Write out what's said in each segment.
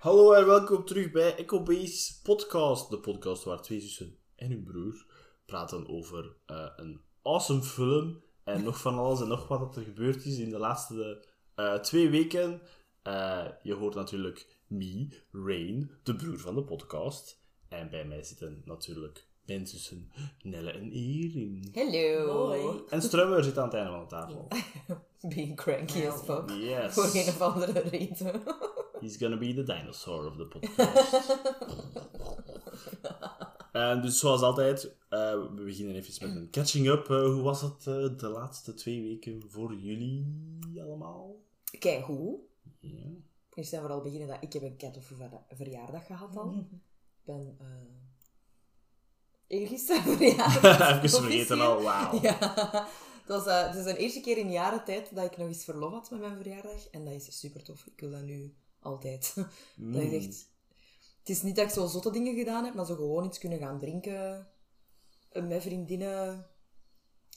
Hallo en welkom terug bij EcoBase Podcast. De podcast waar twee zussen en hun broer praten over eh, een awesome film. En nog van alles en nog wat dat er gebeurd is in de laatste eh, twee weken. Eh, je hoort natuurlijk me, Rain, de broer van de podcast. En bij mij zitten natuurlijk mijn zussen Nelle en Erin. Hallo. Hoi. En Strummer zit aan het einde van de tafel. Being cranky as fuck. Yes. Voor een of andere reden. He's gonna be the dinosaur of the podcast. en dus zoals altijd, eh, we beginnen even met een catching up. Eh, hoe was het eh, de laatste twee weken voor jullie allemaal? Kijk, hoe? Ja. Eerst en vooral beginnen dat ik heb een cat of ver- verjaardag gehad al. Ik ben eh eergisteren verjaardag. even vergeten al, wauw. Ja. Het, was, eh, het is de eerste keer in jaren tijd dat ik nog eens verlof had met mijn verjaardag. En dat is super tof. Ik wil dat nu altijd. Dat is echt... Het is niet dat ik zo zotte dingen gedaan heb, maar zo gewoon iets kunnen gaan drinken eh, met vriendinnen.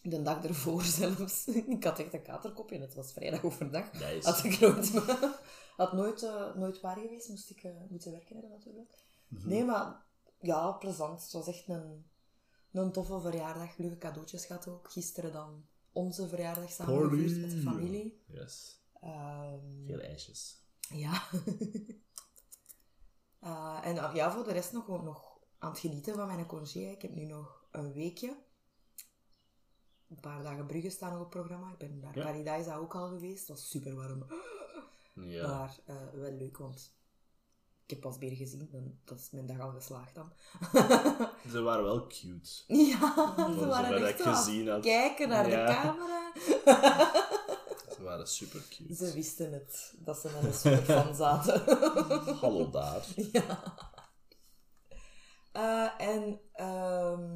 De dag ervoor zelfs. Ik had echt een katerkopje en het was vrijdag overdag. Nice. Had ik nooit, had nooit, eh, nooit waar geweest, moest ik eh, moeten werken hebben natuurlijk. Mhm. Nee, maar ja, plezant. Het was echt een, een toffe verjaardag. Leuke cadeautjes gehad ook. Gisteren dan onze verjaardag samen met de familie. Yes. Ehm, Veel ijsjes. Ja. Eh, en eh, ja, voor de rest nog, nog aan het genieten van mijn congé. Ik heb nu nog een weekje. Een paar dagen Brugge staan nog op het programma. Ik ben naar Ja. Paradise ook al geweest. Het was super warm. Ja. Maar eh, wel leuk, want ik heb pas beer gezien. Dan, dat is mijn dag al geslaagd dan. Ze waren wel cute. ja, ze waren echt zo gezien had. kijken naar Ja. de camera. Ze waren super cute. Ze wisten het, dat ze met een superfan zaten. Hallo daar. Ja. Eh, en ehm,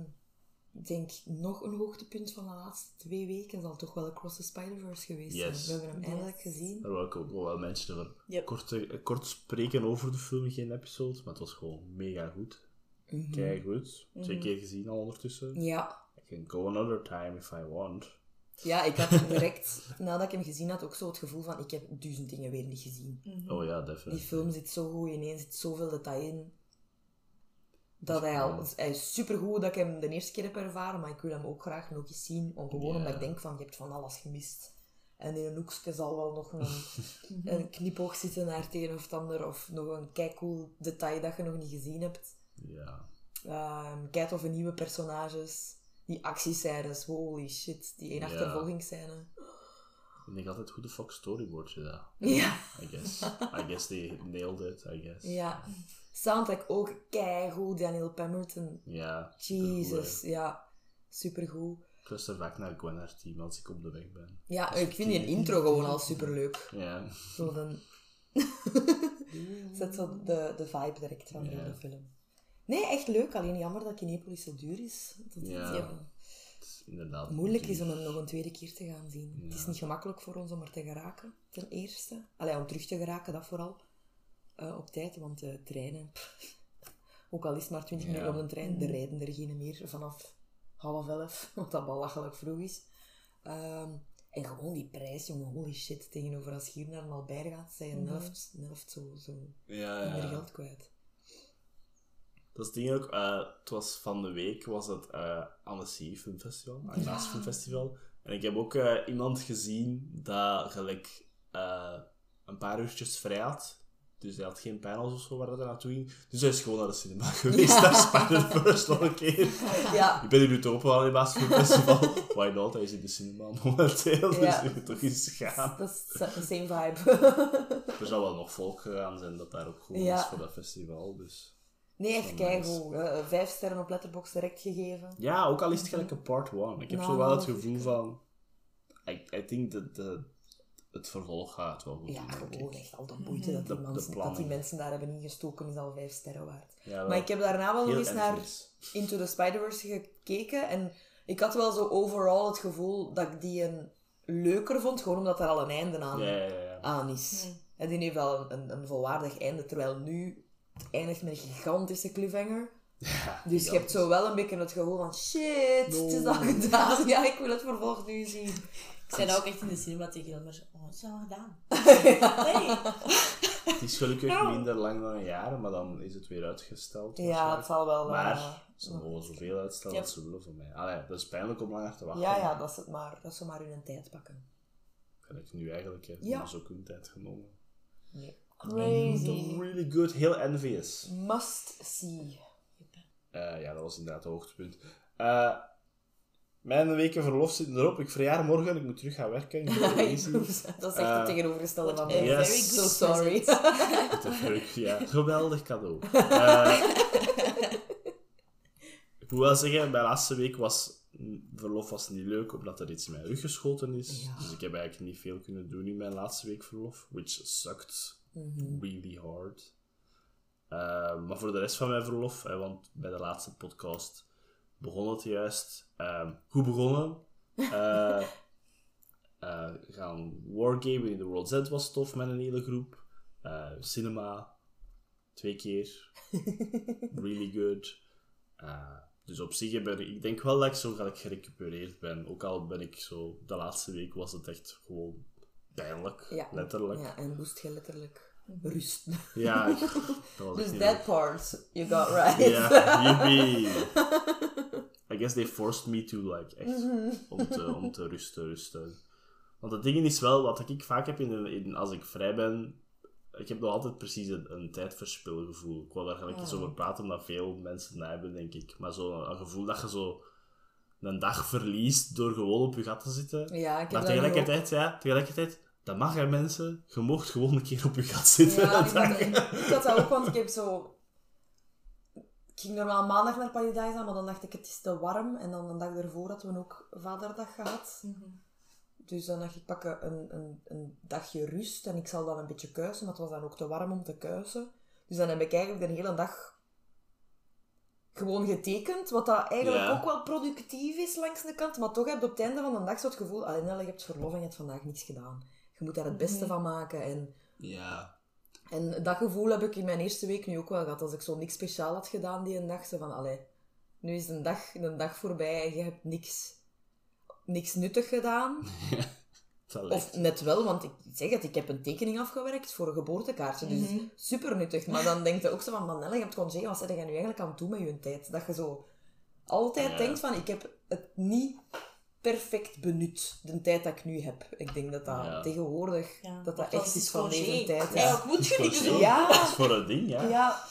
ik denk nog een hoogtepunt van de laatste twee weken zal toch wel Across the Spider-Verse geweest Yes. zijn. We hebben hem eindelijk gezien. Er waren ook wel mensen over Yep. kort, eh, kort spreken over de film, geen episode, maar het was gewoon mega goed. Mhm. Kijk goed. Twee keer gezien al ondertussen. Ja. I can go another time if I want. Ja, ik had direct, nadat ik hem gezien had, ook zo het gevoel van ik heb duizend dingen weer niet gezien. Oh ja, Die definitely. film zit zo goed in, zit zoveel detail in. Dat hij al, hij is supergoed dat ik hem de eerste keer heb ervaren, maar ik wil hem ook graag nog eens zien. Om, gewoon omdat ik denk van, je hebt van alles gemist. En in een hoekje zal wel nog een, een knipoog zitten naar het een of het ander, of nog een kijkcool detail dat je nog niet gezien hebt. Ja. Ehm kijk of een nieuwe personages, die actiescènes, holy shit, die één Ja. achtervolgingsscène. Ik denk altijd hoe de fuck storyboard je dat. Ja. I guess. I guess they nailed it, I guess. Ja. Soundtrack ook keigoed, Daniel Pemberton. Ja. Jesus, ja. Supergoed. Ik luister vaak naar Gwen haar team als ik op de weg ben. Ja, ik vind die intro gewoon al superleuk. Ja. Zo dan... Zet zo de, de vibe direct van Ja. de film. Nee, echt leuk. Alleen jammer dat Kinepolis zo duur is. Dat het Ja. Het is inderdaad. moeilijk is om hem nog een tweede keer te gaan zien. Het is niet gemakkelijk voor ons om er te geraken, ten eerste. Allee, om terug te geraken, dat vooral. Eh, op tijd, want de treinen... pff, ook al is het maar 20 Ja. minuten op de trein, er rijden er geen meer vanaf half elf, wat dat belachelijk vroeg is. Ehm, en gewoon die prijs, jongen, holy shit, tegenover als je hier naar een Albert gaat, zijn je een helft, een helft zo, zo Ja, meer ja. geld kwijt. Dat is het ding ook. eh, het was van de week was het eh Annecy Filmfestival, Agnaas Filmfestival. En ik heb ook eh, iemand gezien dat gelijk een paar uurtjes vrij had. Dus hij had geen panels of zo waar hij naartoe ging. Dus hij is gewoon naar de cinema geweest, Ja. naar Spider-Verse nog een keer. Ja, Ik ben hier nu toch op wel in het Filmfestival. Why not? Hij is in de cinema momenteel, dus Ja. moet toch eens gaan. dat is de same vibe. Er zal wel nog volk gegaan zijn dat daar ook goed Ja. is voor dat festival, dus... nee, echt keigoed. Eh, vijf sterren op Letterboxd direct gegeven. Ja, ook al is het gelijk een part one. Ik heb Nou, zo wel het gevoel van... Ik I think dat de, het vervolg gaat wel goed Ja, denk gewoon ik. echt al de moeite dat, die De- de mensen, dat die mensen daar hebben ingestoken is al vijf sterren waard. Ja. Maar ik heb daarna wel nog eens naar. Into the Spider-Verse gekeken. En ik had wel zo overal het gevoel dat ik die een leuker vond. Gewoon omdat er al een einde aan, Ja, ja, ja. aan is. En die heeft wel een, een, een volwaardig einde. Terwijl nu het eindigt met een gigantische cliffhanger. Ja, Dus je hebt zo wel een beetje het gevoel van shit, het is al gedaan. Ja, ik wil het vervolg nu zien. Ik zei dat ook echt in de cinema tegen Jelmer. Oh, dat is al gedaan. Nee. Het is gelukkig minder lang dan een jaar, maar dan is het weer uitgesteld. Ja, het zal wel... Maar eh, ze mogen zoveel uitstellen Ja. als ze willen van mij. Allee, dat is pijnlijk om langer te wachten. ja, ja, dat is het maar. Dat ze maar hun tijd pakken. Kan ik nu eigenlijk, hè. Ja. Dat is ook hun tijd genomen. Nee. Crazy. Really good, heel envious. Must see. Eh, ja, dat was inderdaad het hoogtepunt. Eh, mijn weken verlof zitten erop. Ik verjaar morgen, ik moet terug gaan werken. Lazy. dat is echt Eh, het tegenovergestelde van mij. Yes. very So sorry. ja. Geweldig cadeau. Eh, ik moet wel zeggen, mijn laatste week was... Verlof was niet leuk, omdat er iets in mijn rug geschoten is. Ja. Dus ik heb eigenlijk niet veel kunnen doen in mijn laatste week verlof. Which sucked Mhm. really hard. Eh, maar voor de rest van mijn verlof, hè, want bij de laatste podcast begon het juist. Ehm goed begonnen. Eh, gaan wargamen in de World Z was tof met een hele groep. Eh, cinema, twee keer. really good. Eh, dus op zich ben ik, ik denk wel dat ik zo gelijk gerecupereerd ben. Ook al ben ik zo, de laatste week was het echt gewoon pijnlijk, Ja. letterlijk. Ja, en moest je letterlijk rusten. Ja, dat was Dus that part, you got right. Ja, yippee. I guess they forced me to, like, echt, Mhm. om, te, om te rusten, rusten. Want het ding is wel, wat ik vaak heb in, in, als ik vrij ben, ik heb nog altijd precies een, een tijdverspilgevoel. Ik wou daar gelijk eens Ah. over praten, omdat veel mensen dat hebben, denk ik. Maar zo een gevoel dat je zo een dag verliest door gewoon op je gat te zitten. Ja, ik heb Maar ook. tegelijkertijd, ja, tegelijkertijd, dat mag hè, mensen. Je mocht gewoon een keer op je gat zitten. Ja, ik, had, ik had dat ook, want ik heb zo... Ik ging normaal maandag naar Paradise, maar dan dacht ik, het is te warm. En dan een dag ervoor hadden we ook Vaderdag gehad. Dus dan dacht ik, pak een, een, een dagje rust en ik zal dan een beetje kuisen, maar het was dan ook te warm om te kuisen. Dus dan heb ik eigenlijk de hele dag gewoon getekend, wat dat eigenlijk Ja. ook wel productief is langs de kant, maar toch heb je op het einde van de dag zo het gevoel, ah, Nelle, je hebt verlof en je hebt vandaag niets gedaan. Je moet daar het beste van maken en... Ja, En dat gevoel heb ik in mijn eerste week nu ook wel gehad. Als ik zo niks speciaal had gedaan die een dag, zo van, allee, nu is een dag, een dag voorbij en je hebt niks, niks nuttig gedaan. Of net wel, want ik zeg het, ik heb een tekening afgewerkt voor een geboortekaartje. Dus Mhm. super nuttig. Maar dan denk je ook zo van, Manelle, je hebt gewoon zeggen, wat zit jij nu eigenlijk aan het doen met je tijd? Dat je zo altijd Ja. denkt van, ik heb het niet perfect benut, de tijd dat ik nu heb. Ik denk dat dat Ja. tegenwoordig, Ja, dat dat dat echt is van deze tijd. Ja. Eigenlijk moet je niet zo- Ja. Dat is voor een ding, ja. ja.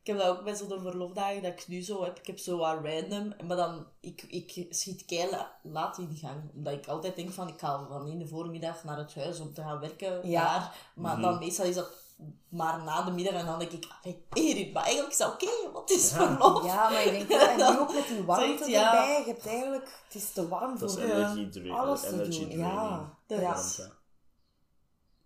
Ik heb dat ook bij zo'n verlofdagen dat ik nu zo heb. Ik heb zo wat random, maar dan, ik, ik schiet kei la- laat in gang. Omdat ik altijd denk van, ik ga van in de voormiddag naar het huis om te gaan werken Ja. daar. Maar dan meestal is dat maar na de middag en dan denk ik, Erin, maar eigenlijk is dat oké, wat is Ja. verlof? Ja, maar ik denk wel, en nu ook met die warmte ja. erbij, je hebt eigenlijk, het is te warm Dat voor energy, alles te doen. Ja, Dat ja. is- Ja.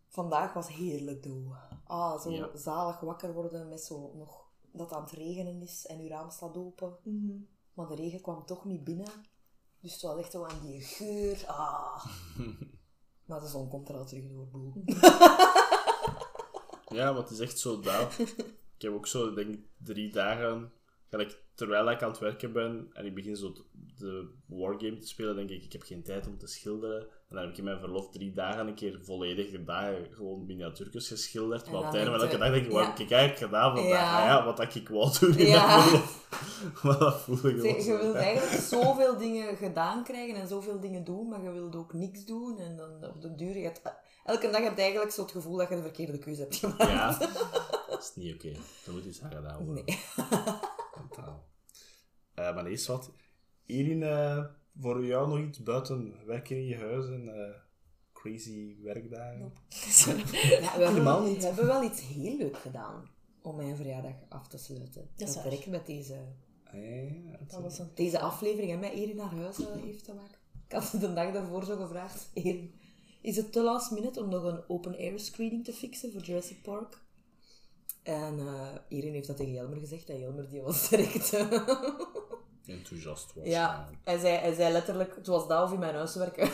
Vandaag was heerlijk doe. Ah, zo Ja. zalig wakker worden met zo nog dat het aan het regenen is en uw raam staat open. Mhm. Maar de regen kwam toch niet binnen. Dus het was echt zo aan die geur. Ah. maar de zon komt er al terug door, boe. Ja, maar het is echt zo dat. Ik heb ook zo, denk drie dagen, gelijk, terwijl ik aan het werken ben en ik begin zo de wargame te spelen, denk ik, ik heb geen tijd om te schilderen. En dan heb ik in mijn verlof drie dagen een keer volledige dagen gewoon miniatuurtjes geschilderd. Maar op het einde van denk elke dag denk ik, wat ja. heb ik eigenlijk gedaan? Wat, Ja. ah ja, wat dat ik wou doen in Ja. mijn verlof. maar dat voel ik wel je wilt eigenlijk zoveel dingen gedaan krijgen en zoveel dingen doen, maar je wilt ook niks doen. En dan op de duur, je hebt, elke dag heb je eigenlijk zo het gevoel dat je de verkeerde keuze hebt gemaakt. Ja, dat is niet oké. Er moet iets aan gedaan worden. Nee. Eh, maar eerst wat. Hierin, eh, voor jou nog iets buiten werken in je huis en eh, crazy werkdagen? Ja, we, hebben, Helemaal niet. we hebben wel iets heel leuk gedaan om mijn verjaardag af te sluiten. Dat is Dat met deze, Ah, ja, Dat was een... deze aflevering en met Erin naar huis eh, heeft te maken. Ik had de dag daarvoor zo gevraagd, Erin, is het te last minute om nog een open air screening te fixen voor Jurassic Park? En eh Erin heeft dat tegen Jelmer gezegd en Jelmer die was direct... enthousiast was. Ja, hij zei, hij zei letterlijk, het was dat of in mijn huis werken.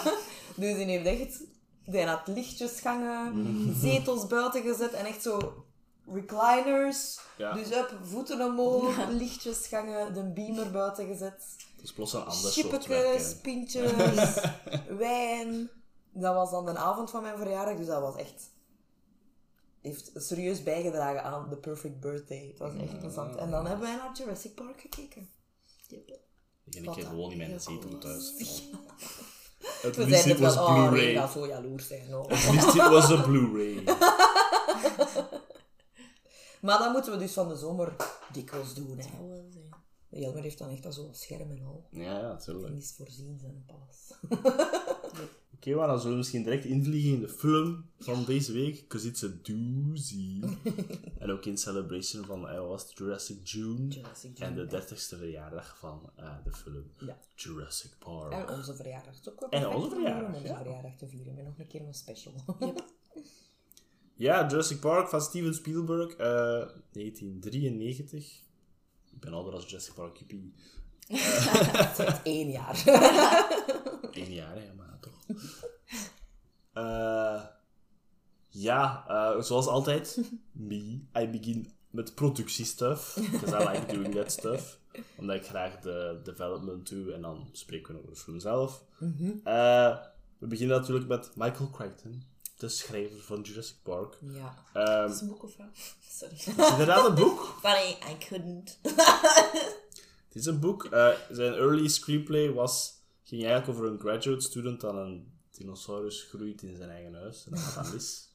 dus hij heeft echt, hij had lichtjes gangen, zetels buiten gezet en echt zo recliners. Ja. Dus up, voeten omhoog, lichtjes gangen, de beamer buiten gezet. Het is plots een ander soort pintjes, wijn. Dat was dan de avond van mijn verjaardag, dus dat was echt... Heeft serieus bijgedragen aan The Perfect Birthday. Het was echt plezant. En dan hebben wij naar Jurassic Park gekeken. Ik en ik heb gewoon in mijn zetel thuis. Het We dit het was wel... Oh, Blu-ray. ga zo jaloers zijn. hoor. Het liefst dit was een Blu-ray. Maar dat moeten we dus van de zomer dikwijls doen. Hè. Jelmer heeft dan echt dat zo'n scherm en al. Ja, ja. En is voorzien zijn pas. Oké, maar dan zullen we misschien direct invliegen in de film van deze week. Because it's a doozy. en ook in celebration van eh, was het, Jurassic June. Jurassic En June, de 30ste verjaardag van eh, de film Ja. Jurassic Park. En onze verjaardag. Het is ook wel En onze verjaardag, om onze ja. verjaardag te vieren. Met nog een keer een special. Ja, Jurassic Park van Steven Spielberg, eh 1993. Ik ben ouder als Jurassic Park, jippie. Sinds één jaar. Eén jaar, hè, maar toch. Eh, ja, eh, zoals altijd, me. I begin met productiestuff. Because I like doing that stuff. Omdat ik graag de development doe en dan spreken we over de film zelf. Eh, we beginnen natuurlijk met Michael Crichton, de schrijver van Jurassic Park. ja. Ehm, is een boek of wat? Sorry. het is inderdaad een boek. Funny, I couldn't. Het is een book. Eh, zijn early screenplay was, ging eigenlijk over een graduate student dat een dinosaurus groeit in zijn eigen huis. En dat gaat dan mis.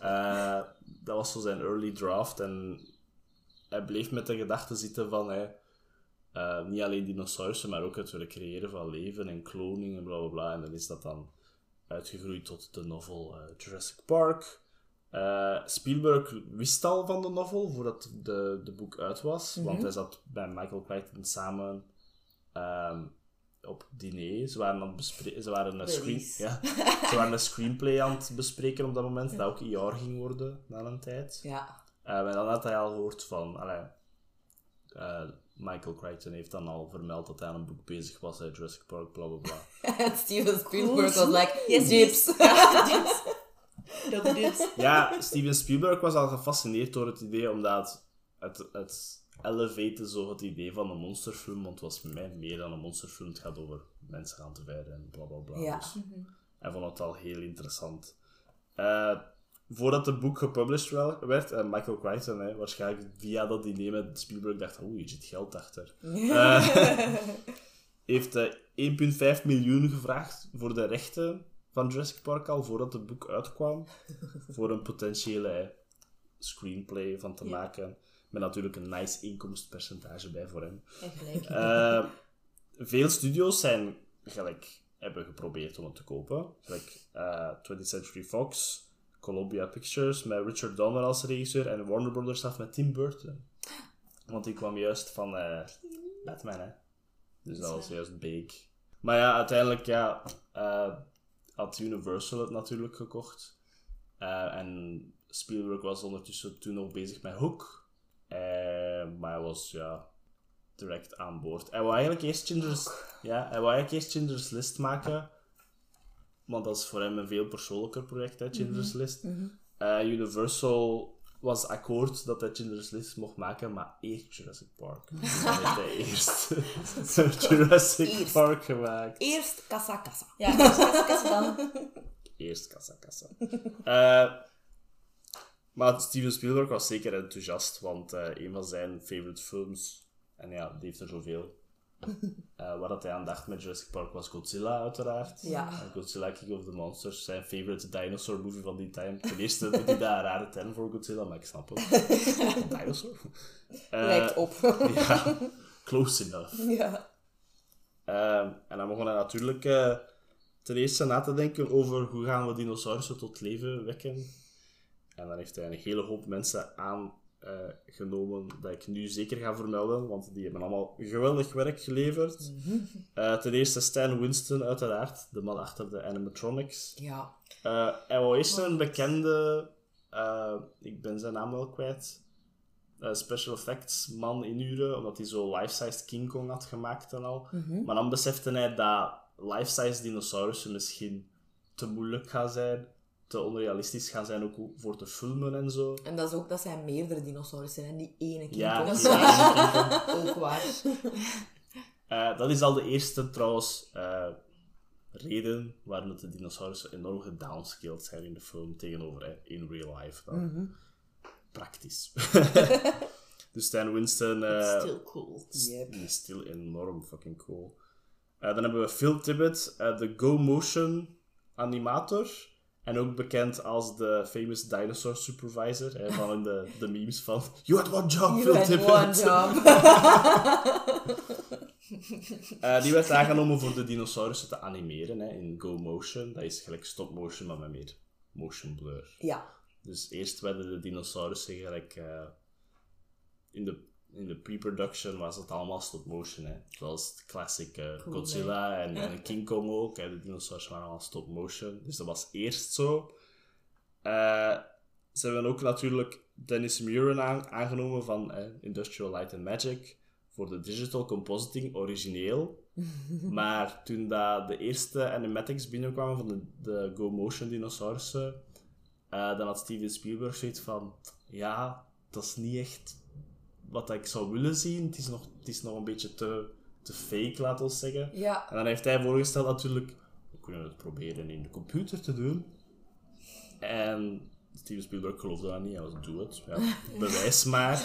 Eh, dat was zo zijn early draft. En hij bleef met de gedachte zitten van hij, eh, niet alleen dinosaurussen, maar ook het willen creëren van leven en kloning en bla bla bla. En dan is dat dan uitgegroeid tot de novel eh, Jurassic Park. Eh, Spielberg wist al van de novel voordat de, de boek uit was, want hij zat bij Michael Crichton samen ehm, op diner. Ze waren, aan het ze, waren een screen ja, ze waren een screenplay aan het bespreken op dat moment, dat ook IR ging worden na een tijd. Ja. Eh, en dan had hij al gehoord van... allee, eh, Michael Crichton heeft dan al vermeld dat hij aan een boek bezig was, uit Jurassic Park, bla bla bla. En Steven Spielberg was like, Yes, dips. Dat. Ja, Steven Spielberg was al gefascineerd door het idee, omdat het, het elevate zo het idee van een monsterfilm, want het was voor mij meer dan een monsterfilm. Het gaat over mensen gaan te verden en bla bla bla. Ja. Dus hij vond het al heel interessant. Eh, voordat het boek gepublished werd, en Michael Crichton, hè, waarschijnlijk via dat idee met Spielberg, dacht oeh, hier zit geld achter. Eh, heeft eh 1,5 miljoen gevraagd voor de rechten van Jurassic Park al, voordat het boek uitkwam. voor een potentiële eh, screenplay van te Ja. maken. Met natuurlijk een nice inkomstenpercentage bij voor hem. Eh, veel studio's zijn gelijk hebben geprobeerd om het te kopen. Gelijk eh 20th Century Fox, Columbia Pictures met Richard Donner als regisseur en Warner Brothers af met Tim Burton. Want die kwam juist van eh, Batman, hè. Dus dat was juist big. Maar ja, uiteindelijk ja, eh, had Universal het natuurlijk gekocht. Eh, en Spielberg was ondertussen toen nog bezig met Hook. Maar hij was ja, direct aan boord. Hij wou eigenlijk eerst Schindler's, ja, hij wou eigenlijk eerst Schindler's List maken. Want dat is voor hem een veel persoonlijker project, hè, Schindler's List. Eh, Universal was akkoord dat hij Schindler's List mocht maken, maar eerst Jurassic Park. Dus dan heeft hij eerst Jurassic Eerst. Park gemaakt. Eerst kassa kassa. Ja, kassa, kassa dan. Eerst kassa kassa. Eh, maar Steven Spielberg was zeker enthousiast, want eh, een van zijn favorite films, en ja, die heeft er zoveel, eh waar dat hij aan dacht met Jurassic Park was Godzilla, uiteraard. Ja. Godzilla King of the Monsters, zijn favorite dinosaur movie van die time. Ten eerste doet hij daar een rare term voor Godzilla, maar ik snap het. dinosaur? Eh, Lijkt op. Ja, close enough. ja. Ehm, en dan begon hij natuurlijk eh, ten eerste na te denken over hoe gaan we dinosaurussen tot leven wekken. En dan heeft hij een hele hoop mensen aangenomen dat ik nu zeker ga vermelden, want die hebben allemaal geweldig werk geleverd. Eh, ten eerste Stan Winston, uiteraard, de man achter de animatronics. Ja. Eh, hij wou eerst een bekende, eh, ik ben zijn naam wel kwijt, eh, special effects man inhuren, omdat hij zo life-sized King Kong had gemaakt en al. Maar dan besefte hij dat life-sized dinosaurussen misschien te moeilijk gaan zijn te onrealistisch gaan zijn ook voor te filmen en zo. En dat, is ook, dat zijn meerdere dinosaurussen, en die ene King Ja, Kong. zijn- Ook waar. Eh, dat is al de eerste trouwens eh, reden waarom de dinosaurussen enorm gedownscaled zijn in de film tegenover hè, in real life. Dan. Praktisch. dus Stan Winston eh, Still cool. Yep. is still enorm fucking cool. Dan hebben we Phil eh, de Go Motion animator. En ook bekend als de famous dinosaur supervisor. Hè, van in de, de memes van You had one job, You Phil had Tippett. one job. Eh, die werd aangenomen voor de dinosaurussen te animeren hè, in Go Motion. Dat is gelijk stop motion, maar met meer motion blur. Ja. Dus eerst werden de dinosaurussen gelijk... eh, in de, in de pre-production was het allemaal stop motion. Hè. Zoals de classic eh, Cool, Godzilla en, en King Kong ook. Hè. De dinosaurussen waren allemaal stop motion. Dus dat was eerst zo. Eh, ze hebben ook natuurlijk Dennis Muren aan- aangenomen van eh, Industrial Light and Magic voor de digital compositing origineel. maar toen dat de eerste animatics binnenkwamen van de, de Go Motion dinosaurussen, eh, dan had Steven Spielberg zoiets van: ja, dat is niet echt wat ik zou willen zien. Het is nog, het is nog een beetje te, te fake, laten we zeggen. Ja. En dan heeft hij voorgesteld natuurlijk, we kunnen het proberen in de computer te doen. En Steven Spielberg geloofde dat niet, hij was doe het, ja, bewijs maar.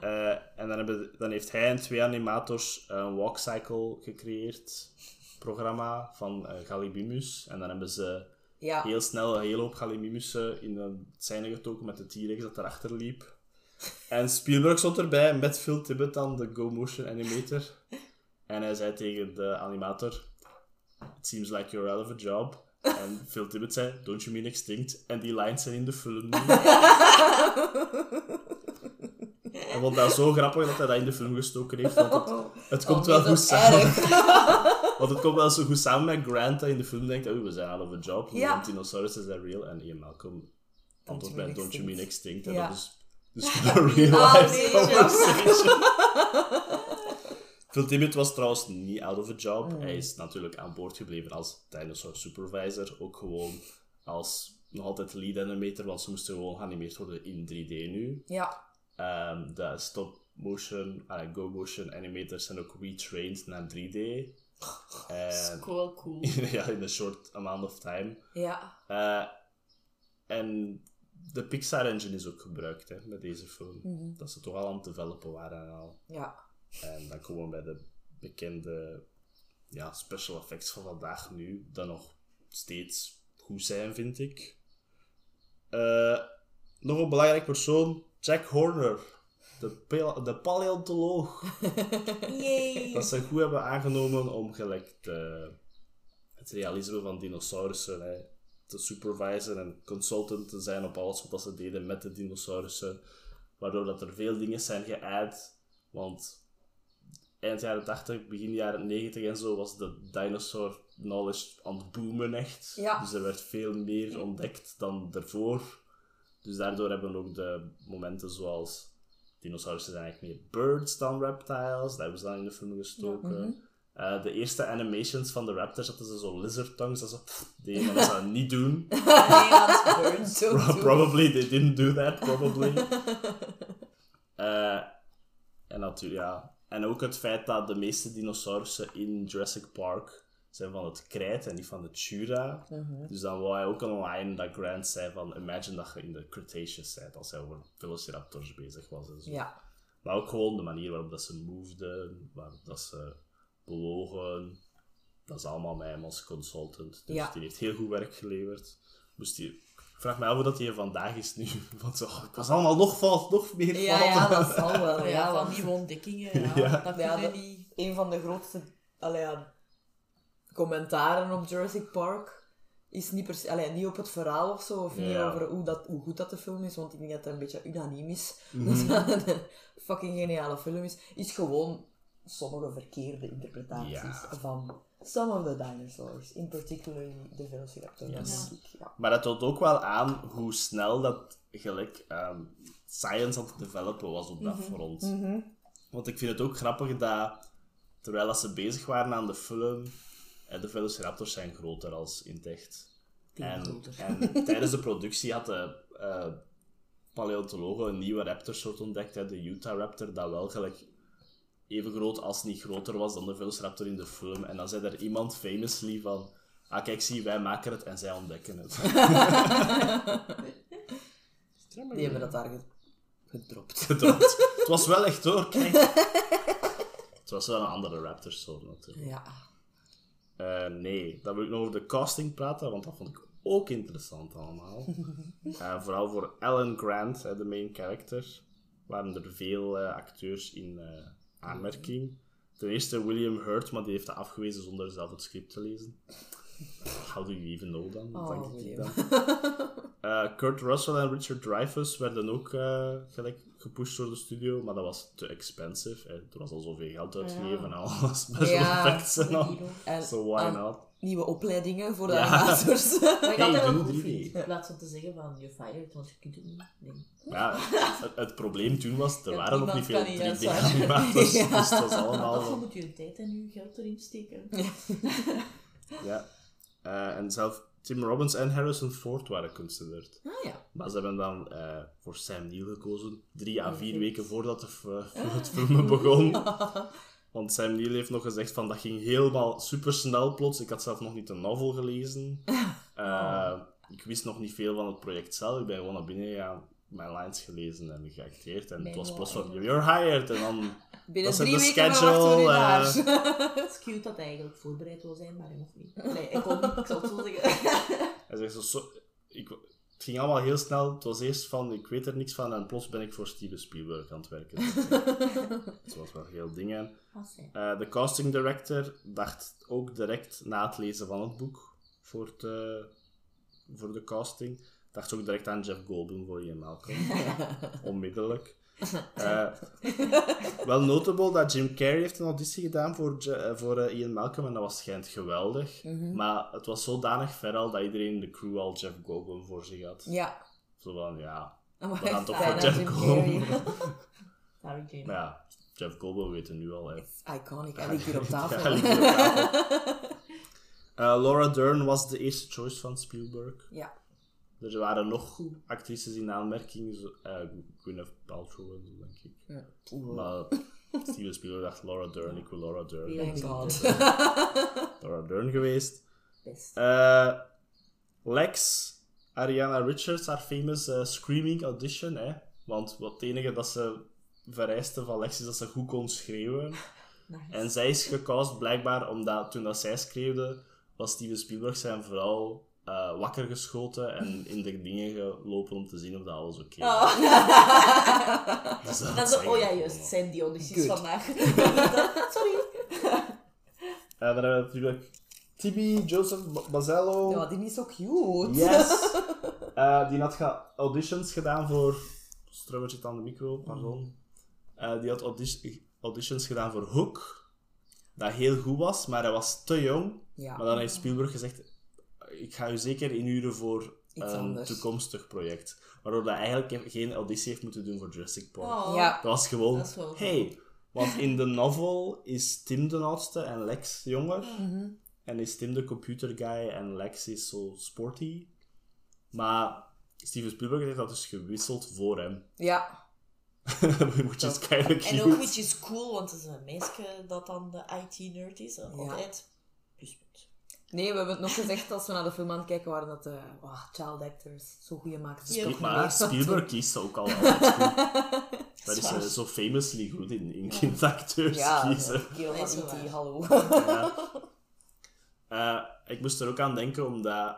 Eh, en dan, hebben, dan heeft hij en twee animators een walkcycle gecreëerd, programma van eh Galibimus. En dan hebben ze Ja. heel snel een hele hoop Galibimussen in een scène getoken met de T-Rex dat erachter liep. En Spielberg stond erbij met Phil Tippett dan, de Go Motion animator. En hij zei tegen de animator: It seems like you're out of a job. En Phil Tippett zei: Don't you mean extinct? En die lines zijn in de film. Hij vond dat zo grappig dat hij dat in de film gestoken heeft. Want het, het komt Oh, wel goed samen. Want het komt wel zo goed samen met Grant dat in de film denkt: Oh, we zijn out of a job. Ja. Want dinosaurus is that real. En Ian Malcolm antwoordt bij Don't you mean extinct? En Ja. dat is dus de real life nee, conversation. Phil Tippett was trouwens niet out of a job. Mm. Hij is natuurlijk aan boord gebleven als dinosaur supervisor. Ook gewoon als nog altijd lead animator, want ze moesten gewoon geanimeerd worden in 3D nu. Ja. Ehm, de stop motion, uh, go motion animators zijn ook retrained naar 3D. En, Cool, cool. ja, in a short amount of time. Ja. Eh, en de Pixar engine is ook gebruikt hè, met deze film. Mhm. Dat ze toch al aan het developen waren en al. Ja. En dan gewoon bij de bekende ja, special effects van vandaag nu, dat nog steeds goed zijn, vind ik. Eh, nog een belangrijk persoon, Jack Horner, de, de paleontoloog. Yay! Dat ze goed hebben aangenomen om gelijk de, het realisme van dinosaurussen hè, te supervisen en consultant te zijn op alles wat ze deden met de dinosaurussen. Waardoor dat er veel dingen zijn geadd. Want eind jaren 80, begin jaren 90 en zo was de dinosaur knowledge aan het boomen echt. Ja. Dus er werd veel meer ontdekt dan daarvoor. Dus daardoor hebben we ook de momenten zoals dinosaurussen zijn eigenlijk meer birds dan reptiles. Dat hebben ze dan in de film gestoken. Eh, de eerste animations van de raptors hadden ze zo lizard tongues. Dat ze deden, maar dat ze dat niet doen. Zo. probably, they didn't do that, probably. Eh, en natuurlijk, ja. En ook het feit dat de meeste dinosaurussen in Jurassic Park zijn van het krijt en niet van de Jura. Dus dan wou hij ook een line dat Grant zei van imagine dat je in de Cretaceous bent als hij over Velociraptors bezig was en zo. Ja. Maar ook gewoon de manier waarop dat ze moveden, waarop dat ze bewogen. Dat is allemaal hem als consultant. Dus Ja. die heeft heel goed werk geleverd. Moest die... Ik vraag me af hoe dat hij vandaag is nu. Want oh, ik was allemaal nog vals, nog meer Ja, fouten. ja, dat zal wel. Ja, Ja, van want nieuwe ontdekkingen. Ja, Ja. Dat Ja, dat- niet... een van de grootste allee, ja, commentaren op Jurassic Park is niet, per se, allee, niet op het verhaal of zo, of niet Ja. over hoe, dat, hoe goed dat de film is, want ik denk dat het een beetje unaniem is. Mhm. Dat het een fucking geniale film is. Is gewoon sommige verkeerde interpretaties Ja. van some of the dinosaurs, in particular de Velociraptor, Yes. denk ik. Ja. Maar dat toont ook wel aan hoe snel dat gelijk ehm, science aan het developen was op dat front. Want ik vind het ook grappig dat, terwijl dat ze bezig waren aan de film, eh, de Velociraptors zijn groter als in het echt. En tijdens de productie had de eh, paleontologen een nieuwe raptorsoort ontdekt, hè, de Utah Raptor, dat wel gelijk even groot als niet groter was dan de Velociraptor in de film. En dan zei er iemand famously van, ah kijk, zie, wij maken het en zij ontdekken het. Die hebben dat daar ge- gedropt. Gedropt. het was wel echt hoor, kijk. Het was wel een andere raptorsoort natuurlijk. Ja. Eh, nee, dan wil ik nog over de casting praten, want dat vond ik ook interessant allemaal. Eh, vooral voor Alan Grant, hè, de main character, waren er veel eh, acteurs in eh, aanmerking. Ten eerste William Hurt, maar die heeft dat afgewezen zonder zelf het script te lezen. How do you even know dan? Oh, denk ik William. dan. Eh, Kurt Russell en Richard Dreyfuss werden ook eh, gelijk gepusht door de studio, maar dat was te expensive. Er was al zoveel geld uitgegeven en alles. Special Ja. effects en al. So why not? Nieuwe opleidingen voor de Ja. animators. Ik Hey, altijd wel doe goed 3D. vind, in plaats van te zeggen van je fired, want je kunt het niet. Nee. Ja, het, het probleem toen was, er Ja, waren nog niet veel kan niet 3D-animators, Ja. dus het was Daarvoor allemaal... moet je je tijd en je geld erin steken. Ja. Eh, en zelf Tim Robbins en Harrison Ford waren considered. Ah ja. Maar ze hebben dan eh, voor Sam Neill gekozen, drie à vier Perfect. weken voordat de, f- het filmen begon. Want Sam Neill heeft nog gezegd van, dat ging helemaal super snel plots. Ik had zelf nog niet de novel gelezen. Eh, Ik wist nog niet veel van het project zelf. Ik ben gewoon naar binnen gegaan, mijn lines gelezen en geacteerd. En het was plots van, you're hired. En dan Binnen Dat drie de weken schedule, verwachten we u eh, daar. Het is cute dat hij eigenlijk voorbereid wil zijn, maar hij mocht niet. Nee, ik kon niet, ik zal het zo zeggen. Hij zegt zo, zo- ik, het ging allemaal heel snel. Het was eerst van, ik weet er niks van. En plots ben ik voor Steven Spielberg aan het werken. Dat was wel heel dingen. Ah. Eh, de casting director dacht ook direct na het lezen van het boek voor, het, eh, voor de casting. Dacht ook direct aan Jeff Goldblum voor Ian Malcolm. Onmiddellijk. Eh, wel notable dat Jim Carrey heeft een auditie gedaan voor, voor eh, Ian Malcolm en dat was schijnt geweldig. Maar het was zodanig ver al dat iedereen in de crew al Jeff Goldblum voor zich had. Ja. Zo van, ja, Maar we gaan toch bijna voor Jeff Jim Goldblum. Maar ja, Jeff Goldblum weten nu al. Hè. Iconic. Hij ligt hier op Ja, tafel. hij ligt hier op tafel. Eh, Laura Dern was de eerste choice van Spielberg. Ja. Er waren nog actrices in aanmerking, zo, eh, Gwyneth Paltrow en zo, denk ik. Ja. Maar Steven Spielberg dacht Laura Dern, ik wil Laura Dern. Ja. Thank God. Laura Dern geweest. Best. Eh, Lex, Ariana Richards, haar famous eh, screaming audition. Hè? Want wat het enige dat ze vereiste van Lex is dat ze goed kon schreeuwen. Nice. En zij is gecast blijkbaar omdat toen dat zij schreeuwde, was Steven Spielberg zijn vrouw eh, wakker geschoten en in de dingen gelopen om te zien of dat alles oké was. Oh. Dus Dat had is, zij oh ja, juist. Het zijn die audities Good. vandaag. Sorry. Eh, dan hebben we natuurlijk Tibi, Joseph Ba- Bazello. Ja, die is zo cute. Yes! Eh, die had auditions gedaan voor... Strummer zit aan de micro, pardon. Eh, die had audi- auditions gedaan voor Hook. Dat heel goed was, maar hij was te jong. Ja. Maar dan heeft Spielberg gezegd... Ik ga u zeker inhuren voor Iets een anders. toekomstig project. Waardoor hij eigenlijk geen auditie heeft moeten doen voor Jurassic Park. Oh. Ja. Dat was gewoon... Dat hey, want in de novel is Tim de oudste en Lex jonger. Mhm. En is Tim de computer guy en Lex is zo sporty. Maar Steven Spielberg heeft dat dus gewisseld voor hem. Ja. Which is kind of En ook which is cool, want het is een meisje dat dan de IT-nerd is. En Ja. Altijd. Nee, we hebben het nog gezegd als we naar de film aan het kijken waren dat de oh, child actors zo goede Ja. toch Spiel- maar. Spielberg kiest ook al. Dat is eh, zo famously goed in, in kindacteurs Ja, kiezen. Zo E.T., waar. hallo. Ja. Eh, ik moest er ook aan denken, omdat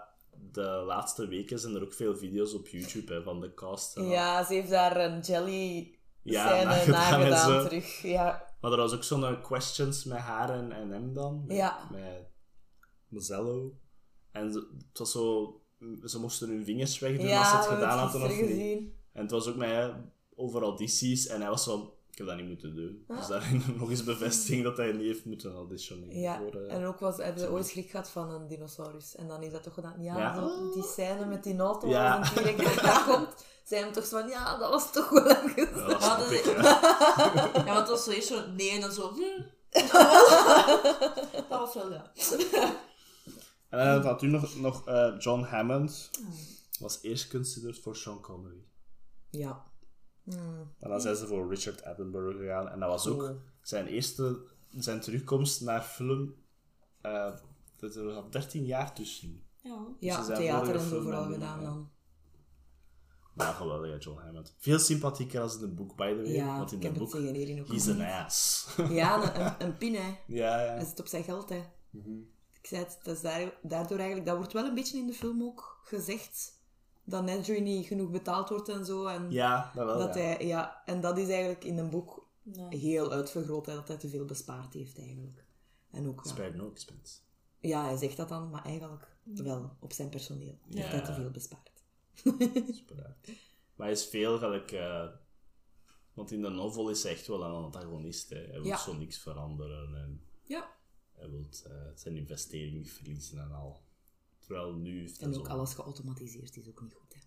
de laatste weken zijn er ook veel video's op YouTube hè, van de cast. en. Ja, ze heeft daar een jelly Ja, scène nagedaan nagedaan terug. Ja. Maar er was ook zo'n eh, questions met haar en, en hem dan. Met, Ja. Met Mazzello. En ze- het was zo... Ze moesten hun vingers wegdoen als ze het gedaan hadden of niet. En het was ook met hè, over audities. En hij was zo... Ik heb dat niet moeten doen. Dus daarin nog eens bevestiging dat hij niet heeft moeten auditioneren. Ja, voor, eh, en ook was, hebben ze ooit schrik gehad van een dinosaurus. En dan is dat toch gedaan. Ja, Ja. Zo, die scène met die auto Ja. als een T-Rex dat daar komt. Zijn hem toch zo van, ja, dat was toch wel even... Ja, dat dat- hè. Ja, want het was zo eerst zo nee en dan zo. Hm. dat was wel ja. En dan had u nog, nog eh, John Hammond. Was eerst considered voor Sean Connery. Ja. Hmm. En dan zijn ze voor Richard Attenborough gegaan. En dat was ook Oh. zijn eerste... Zijn terugkomst naar film... eh dat er zat 13 jaar tussen. Ja. Ja, ze zijn theater en zo film vooral en- gedaan ja. dan. Maar geweldig, ja, John Hammond. Veel sympathieker als in het boek, by the way. Ja, want in ik het heb het boek... tegen Erin ook He's an ass. Ja, een, een, een pin, hè. ja, Hij ja. zit op zijn geld, hè. Mhm. Ik zei het, dat is daar- daardoor eigenlijk... Dat wordt wel een beetje in de film ook gezegd. Dat Nedry niet genoeg betaald wordt en zo. En Ja, dat wel, dat ja. hij... Ja, en dat is eigenlijk in een boek Nee. heel uitvergroot, hè, dat hij te veel bespaard heeft, eigenlijk. En ook... ja. Spare no expense. Ja, hij zegt dat dan, maar eigenlijk wel op zijn personeel. Ja. Heeft hij te veel bespaard. Super. Maar hij is veel gelijk... eh, want in de novel is hij echt wel een antagonist. Hè. Hij wil Ja. zo niks veranderen. En Ja. Hij wil zijn investering niet verliezen en al. Terwijl nu heeft En zo... ook alles geautomatiseerd is ook niet goed, hè.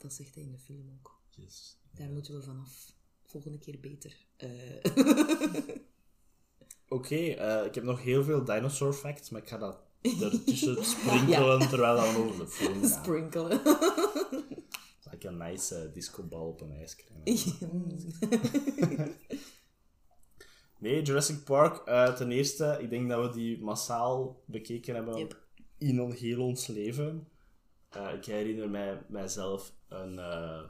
Dat zegt hij in de film ook. Yes. Daar moeten we vanaf. Volgende keer beter. Eh, Oké, eh, ik heb nog heel veel dinosaur facts, maar ik ga dat ertussen sprinkelen terwijl we over de film gaan. Sprinkelen. Like een nice eh, discobal op een ijscream. Nee, Jurassic Park, eh, ten eerste, ik denk dat we die massaal bekeken hebben Yep. in on- heel ons leven. Eh, ik herinner mij mijzelf een eh,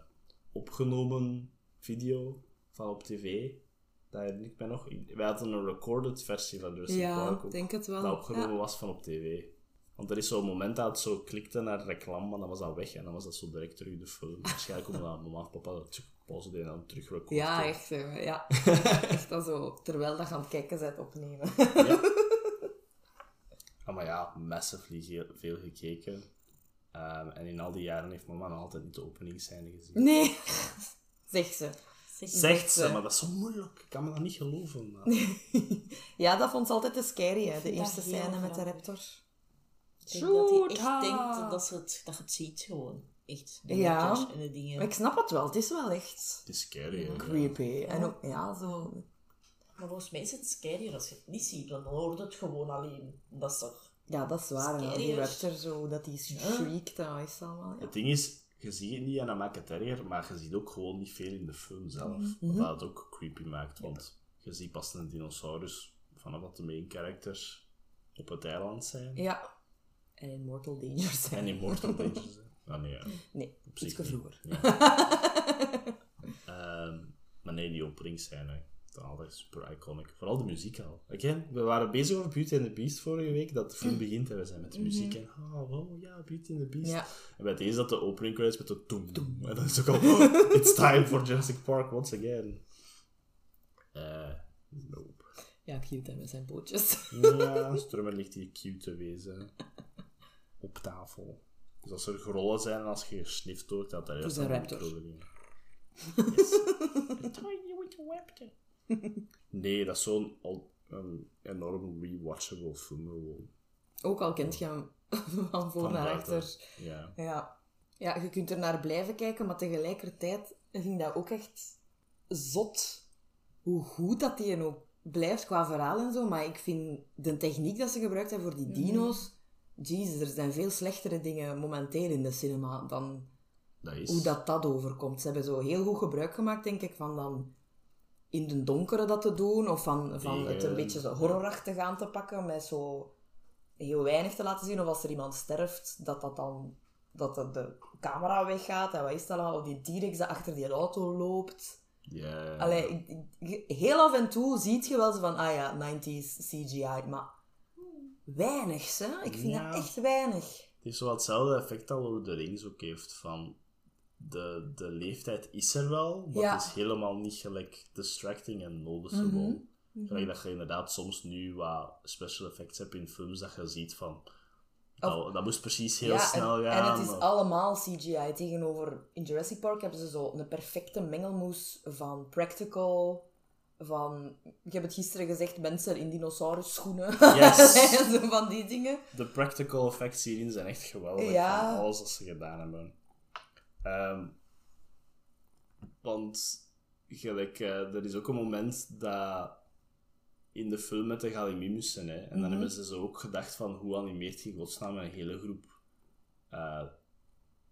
opgenomen video van op tv. Dat herinner ik mij nog. Wij hadden een recorded versie van Jurassic ja, Park ook, denk het wel. dat opgenomen Ja. was van op tv. Want er is zo'n moment dat het zo klikte naar reclame, maar dan was dat weg en dan was dat zo direct terug de film. Waarschijnlijk omdat mama of papa dat pauze en dan terug. Ja, echt. eh, ja. echt dat zo, terwijl dat je aan het kijken bent opnemen. Ah, maar ja, massively veel gekeken. Ehm, en in al die jaren heeft mama nog altijd niet de openingsscène gezien. nee, zegt ze. Zeg, Zegt ze, maar dat is zo moeilijk. Ik kan me dat niet geloven. maar- Ja, dat vond ze altijd te scary, hè, de eerste scène met de raptor. Ik denk dat hij echt denkt dat, ze het, dat je het ziet gewoon. Echt. De Ja. letters en de dingen. Maar ik snap het wel, het is wel echt Het is scary, hè. creepy. En ook, ja, zo... Maar volgens mij is het scarier als je het niet ziet. Dan hoort het gewoon alleen. Dat is toch... Ja, dat is waar. en Die raptor, zo, dat die shriekt, dat is allemaal... Ja. Het ding is, je ziet het niet en dat maakt het erger, maar je ziet ook gewoon niet veel in de film zelf. Mhm. Wat het ook creepy maakt, want je ziet pas een dinosaurus vanaf dat de main characters op het eiland zijn. Ja. En in Mortal Danger zijn. En in Mortal Danger zijn. Ah, nee, ja. Nee, niet. vroeger. Ja. Ehm, maar nee, die openingsscène, dat is altijd super iconic. Vooral de muziek al. Again, we waren bezig over Beauty and the Beast vorige week, dat de film begint en we zijn met de muziek en oh, wow, ja, Beauty and the Beast. Ja. En bij deze dat de opening credits met de toem toem. En dan is het ook al, oh, it's time for Jurassic Park once again. Eh, nope. Ja, cute, hè, met zijn pootjes. Ja, Strummer ligt hier cute te wezen. Op tafel. Dus als er grollen zijn en als je gesnift wordt, dat daar Dus juist een raptor. Yes. A tiny little raptor. Nee, dat is zo'n een enorm rewatchable film. gewoon. Ook al kent je hem van voor Van naar achter. Ja. Ja. ja, je kunt er naar blijven kijken, maar tegelijkertijd ging dat ook echt zot. Hoe goed dat die ook blijft qua verhaal en zo. Maar ik vind de techniek dat ze gebruikt hebben voor die dino's... Jezus, er zijn veel slechtere dingen momenteel in de cinema dan Dat is... hoe dat dat overkomt. Ze hebben zo heel goed gebruik gemaakt, denk ik, van dan in de donkere dat te doen, of van, van het een Tegen- beetje zo horrorachtig aan te pakken, met zo heel weinig te laten zien, of als er iemand sterft, dat dat dan dat de, de camera weggaat, en wat is dat allemaal, of die T-Rex dat achter die auto loopt. Ja. Allee, heel af en toe ziet je wel zo van, ah ja, 90s CGI, maar weinig, hè? Ik vind Ja. dat echt weinig. Het heeft zo hetzelfde effect al Lord of the Rings ook heeft van... De, de leeftijd is er wel, maar Ja. het is helemaal niet gelijk distracting en noticeable. Mhm. Gelijk dat je inderdaad soms nu wat special effects hebt in films dat je ziet van... Dat, dat moest precies heel ja, snel en, gaan. En het is of- allemaal CGI. Tegenover in Jurassic Park hebben ze zo een perfecte mengelmoes van practical. Van, ik heb het gisteren gezegd, mensen in dinosaurus schoenen. Yes. zo van die dingen. De practical effects hierin zijn echt geweldig Ja. van alles wat ze gedaan hebben. Ehm, want gelijk, eh, er is ook een moment dat in de film met de Gallimimussen. Hè. En dan Mhm. hebben ze zo ook gedacht van hoe animeert je in godsnaam een hele groep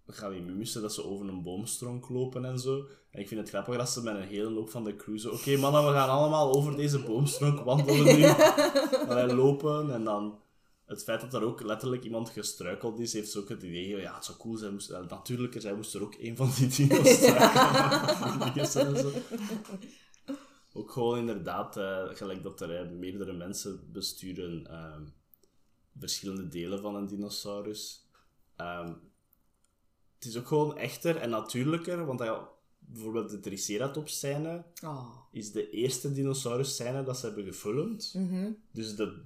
eh Gallimimussen dat ze over een boomstronk lopen en zo. En ik vind het grappig dat ze met een hele loop van de zo... Oké mannen, we gaan allemaal over deze boomstronk wandelen nu. Allee, lopen en dan... Het feit dat er ook letterlijk iemand gestruikeld is, heeft ze ook het idee ja, het zou cool zijn, moest, natuurlijker zijn, moest er ook een van die dino's struikelen. Ook gewoon inderdaad, eh, gelijk dat er eh, meerdere mensen besturen ehm, verschillende delen van een dinosaurus. Ehm, het is ook gewoon echter en natuurlijker, want bijvoorbeeld de Triceratops-scène Oh. is de eerste dinosaurus-scène dat ze hebben gefilmd. Mhm. Dus de,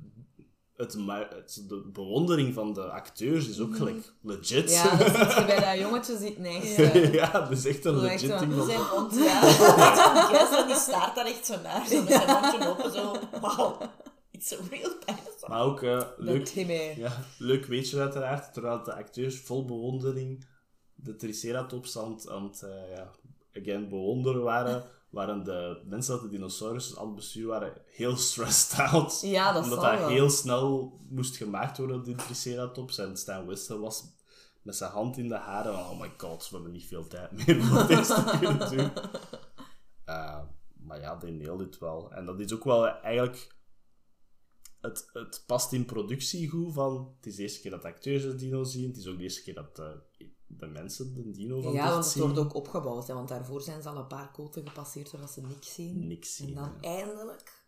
het, ma- het- de bewondering van de acteurs is ook gelijk legit. Ja, dat zit je bij dat jongetje zit niks. eh. ja, dat is echt een Dat legit ding. van- Zijn mond, ja. Die staart daar echt zo naar. Zo met zijn mondje open, zo... Wauw. It's a real dinosaur. Maar ook eh, leuk, Dat ja, leuk weetje uiteraard, terwijl de acteurs vol bewondering de Triceratops aan het, aan het eh, ja, again, bewonderen waren, waren de mensen dat de dinosaurus aan het bestuur waren heel stressed out. Ja, dat Omdat dat wel. heel snel moest gemaakt worden, die Triceratops. En Stan Winston was met zijn hand in de haren van, oh my god, we hebben niet veel tijd meer om dit te kunnen doen. Uh, maar ja, die nailed het wel. En dat is ook wel eigenlijk... Het, het past in productie goed van... Het is de eerste keer dat de acteurs de dino zien. Het is ook de eerste keer dat de, de mensen de dino van Ja, want het zien. wordt ook opgebouwd. Hè, want daarvoor zijn ze al een paar koten gepasseerd zodat ze niks zien. Niks zien. En dan ja. eindelijk...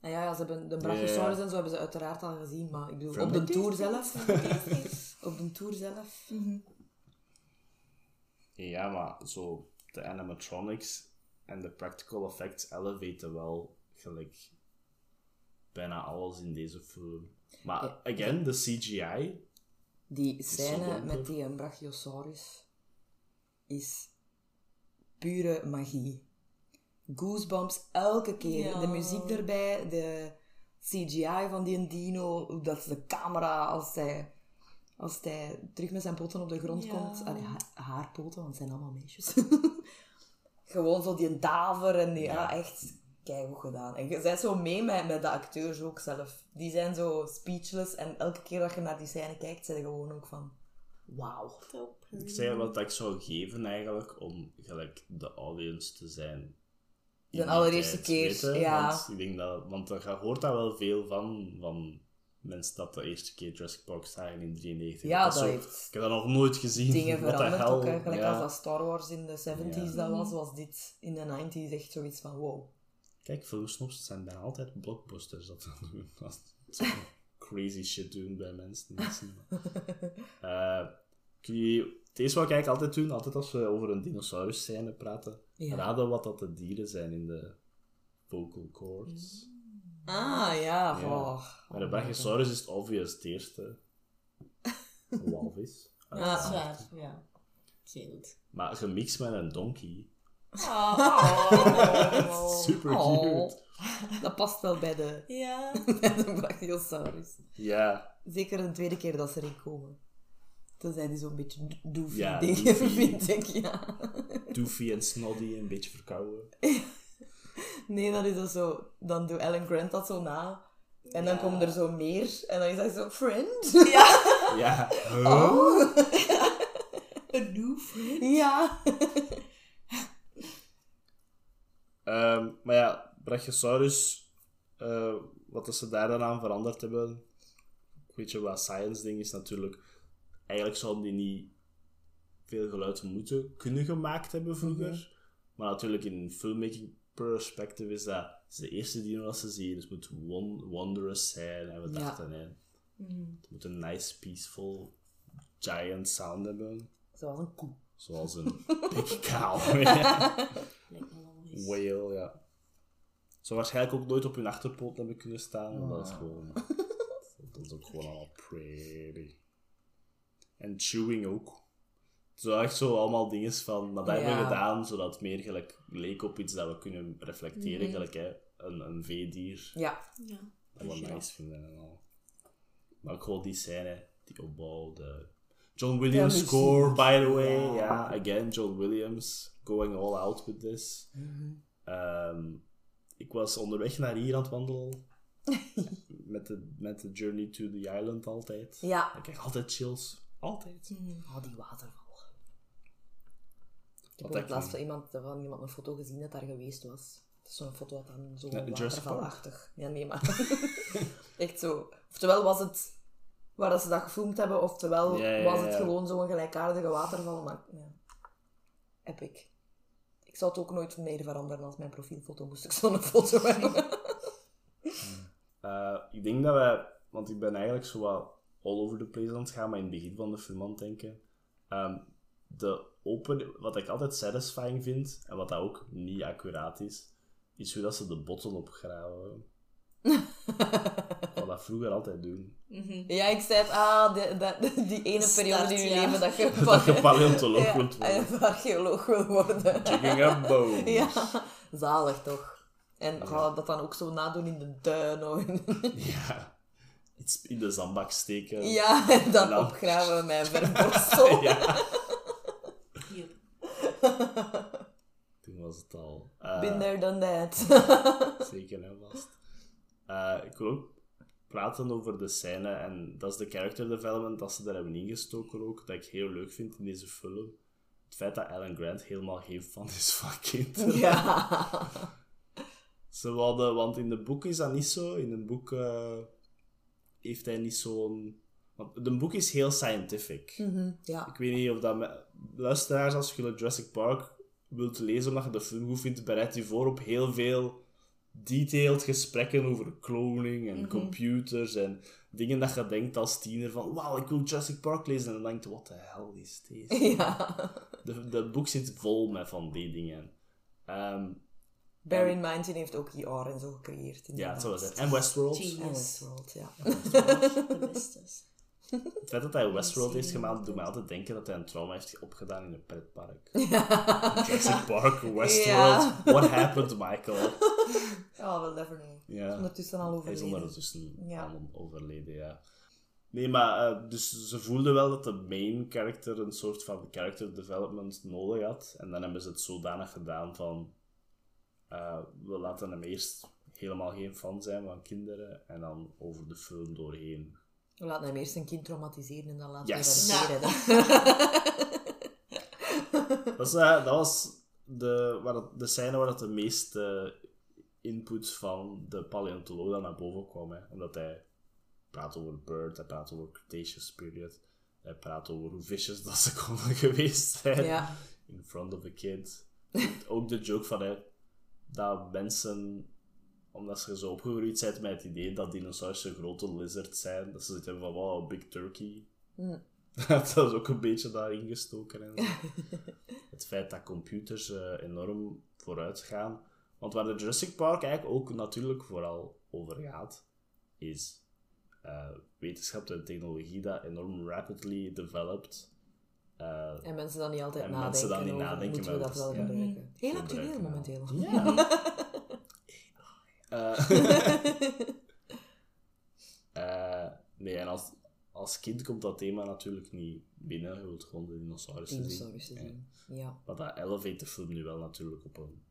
Nou ja, ja, ze hebben de Brachiosaurus Ja. en zo hebben ze uiteraard al gezien. Maar ik bedoel, From op de tour zelf... op de tour zelf... Ja, maar zo de animatronics en de practical effects elevaten wel gelijk bijna alles in deze film. Maar again, de CGI, Die scène met die een Brachiosaurus is pure magie. Goosebumps elke keer. Ja. De muziek erbij, de CGI van die dino, dat de camera als hij, als hij terug met zijn poten op de grond Ja. komt. Allee, ha- haar poten, want het zijn allemaal meisjes. Gewoon zo die daver en die, ja, echt keigoed gedaan. En je bent zo mee met, met de acteurs ook zelf. Die zijn zo speechless en elke keer dat je naar die scène kijkt, zijn je gewoon ook van... Wauw. Ik zei wat ik zou geven eigenlijk om gelijk de audience te zijn. De allereerste keer, ja. Want ik denk dat, want je hoort daar wel veel van, van mensen dat de eerste keer Jurassic Park zagen in 93. Ja, dat zo- heeft Ik heb dat nog nooit gezien. dingen veranderd ook. Gelijk Ja. als dat Star Wars in de 70s Ja. dat was, was dit in de 90s echt zoiets van wow. Kijk, filmsnops zijn bijna altijd blockbusters dat ze doen. Ze crazy shit doen bij mensen. het cinema. Eh, kun je, het eerste wat ik eigenlijk altijd doen, altijd als we over een dinosaurus scène praten, Ja. raden wat dat de dieren zijn in de vocal cords. Ah, ja. Ja. Bij de Brachiosaurus is het obvious het eerste. Walvis. Dat is uiteraard. waar, ja. Goed. Maar gemixt met een donkey. Oh. Super Oh. cute. Dat past wel bij de, Ja. de Brachiosaurus. Ja, Zeker de tweede keer dat ze erin komen. Dan zijn die zo'n beetje do- doofy Ja, dingen, doofy. vind ik. Ja. doofy en snoddy, een beetje verkouden. Nee, dat is dan zo... Dan doet Alan Grant dat zo na. En dan Ja. komen er zo meer. En dan is dat zo... Friend? Ja. Ja. Oh. Een new friend. Ja. Ehm, maar ja, Brachiosaurus, eh, wat ze daar dan aan veranderd hebben, weet je wat science ding is natuurlijk, eigenlijk zouden die niet veel geluid moeten kunnen gemaakt hebben vroeger. Maar natuurlijk in filmmaking perspective is dat is de eerste dino dat ze zien, dus het moet won wondrous zijn. En we Ja. dachten, hè, het moet een nice, peaceful, giant sound hebben. Zoals een koe. Zoals een big cow. Lijkt me wel eens. Whale, ja. Zou waarschijnlijk ook nooit op hun achterpoot hebben kunnen staan, dat is gewoon... dat is ook gewoon allemaal pretty. En chewing ook. Zo echt zo allemaal dingen van... Maar dat hebben we gedaan, zodat het meer gelijk leek op iets dat we kunnen reflecteren. Gelijk, hè, een, een veedier. Ja. Ja. Dat we nice vinden en al. Maar ook gewoon die scène, die opbouw, de... John Williams score, by the way. Ja. Again, John Williams going all out with this. Mhm. Ehm, ik was onderweg naar hier aan het wandelen. met, de, met de Journey to the Island altijd. Ja. Ik krijg altijd chills. Altijd. Oh, die waterval. Ik heb Wat ook laatst van iemand, van iemand een foto gezien dat daar geweest was. Het is zo'n foto wat dan zo Ja, watervalachtig. Ja, nee, maar... Echt zo. Oftewel was het waar dat ze dat gefilmd hebben, oftewel Ja, ja, was het gewoon zo'n gelijkaardige waterval. Maar ja, epic. Ik zou het ook nooit meer veranderen als mijn profielfoto. Moest ik zo'n foto hebben. Eh, ik denk dat wij, want ik ben eigenlijk zo wat all over the place aan het gaan, maar in het begin van de film aan het denken. Ehm, de open, wat ik altijd satisfying vind, en wat dat ook niet accuraat is, is hoe dat ze de botten opgraven. dat vroeger altijd doen. ja, ik zei het, ah, de, de- die ene De periode in je ja. leven dat je... Dat je paleontoloog ja, wilt worden. en archeoloog wil worden. Up bones. Ja, zalig toch? En oh, dat dan ook zo nadoen in de duin. oh. Ja. Iets in de zandbak steken. ja, en dan En dan- opgraven met mijn verborstel. Ja, toen was het al. Eh, Been there, done that. Zeker en vast. Eh, ik wil ook praten over de scène, en dat is de character development dat ze daar hebben ingestoken ook, dat ik heel leuk vind in deze film. Het feit dat Alan Grant helemaal geen fan is van kinderen. ja. Ze wilden, want in de boek is dat niet zo. In een boek eh, heeft hij niet zo'n... Want de boek is heel scientific. Mhm, ja. Ik weet niet of dat... me- Luisteraars, als je Jurassic Park wilt lezen omdat je de film goed vindt, bereid je voor op heel veel detailed gesprekken over cloning en computers en dingen dat je denkt als tiener van wauw, ik wil Jurassic Park lezen. En dan denk je, wat de hel is deze? ja. De, de boek zit vol met van die dingen. Ehm, Bear in mind, die heeft ook ER en zo gecreëerd. ja, inderdaad. zo is het. En Westworld. En. Westworld, ja. De beste. Het feit dat hij Westworld heeft gemaakt, doet mij altijd denken dat hij een trauma heeft opgedaan in een pretpark. Jurassic Park, Westworld. Ja. What happened, Michael? Oh, we'll never know. Ja. Ondertussen al Hij is overleden. ondertussen Ja. allemaal overleden, ja. Nee, maar uh, dus ze voelden wel dat de main character een soort van character development nodig had. En dan hebben ze het zodanig gedaan van... uh, we laten hem eerst helemaal geen fan zijn van kinderen. En dan over de film doorheen. We laten hem eerst een kind traumatiseren en dan laten Yes. we hem redden. Dat, is, uh, dat was de, waar het, de scène waar het de meeste input van de paleontoloog dan naar boven kwam. Hè. Omdat hij praat over Bird, hij praat over Cretaceous period. Hij praat over hoe vicious dat ze konden geweest zijn Ja. in front of a kid. Ook de joke van hè, dat mensen, omdat ze zo opgegroeid zijn met het idee dat dinosaurussen grote lizards zijn, dat ze hebben van wow, big turkey. Mm. dat is ook een beetje daarin gestoken. En het feit dat computers eh, enorm vooruit gaan. Want waar de Jurassic Park eigenlijk ook natuurlijk vooral over gaat, is eh, wetenschap en technologie dat enorm rapidly developt. Eh, En mensen dan niet altijd En nadenken mensen dan niet over, nadenken, moeten we dat wel is- ja. gebruiken. Heel actueel gebruiken, momenteel. ja. Eh, eh, nee, en als, als kind komt dat thema natuurlijk niet binnen. Je wilt gewoon de dinosaurussen zien. Dinosaurussen Ja. zien. Ja. Maar dat elevate de film nu wel natuurlijk op een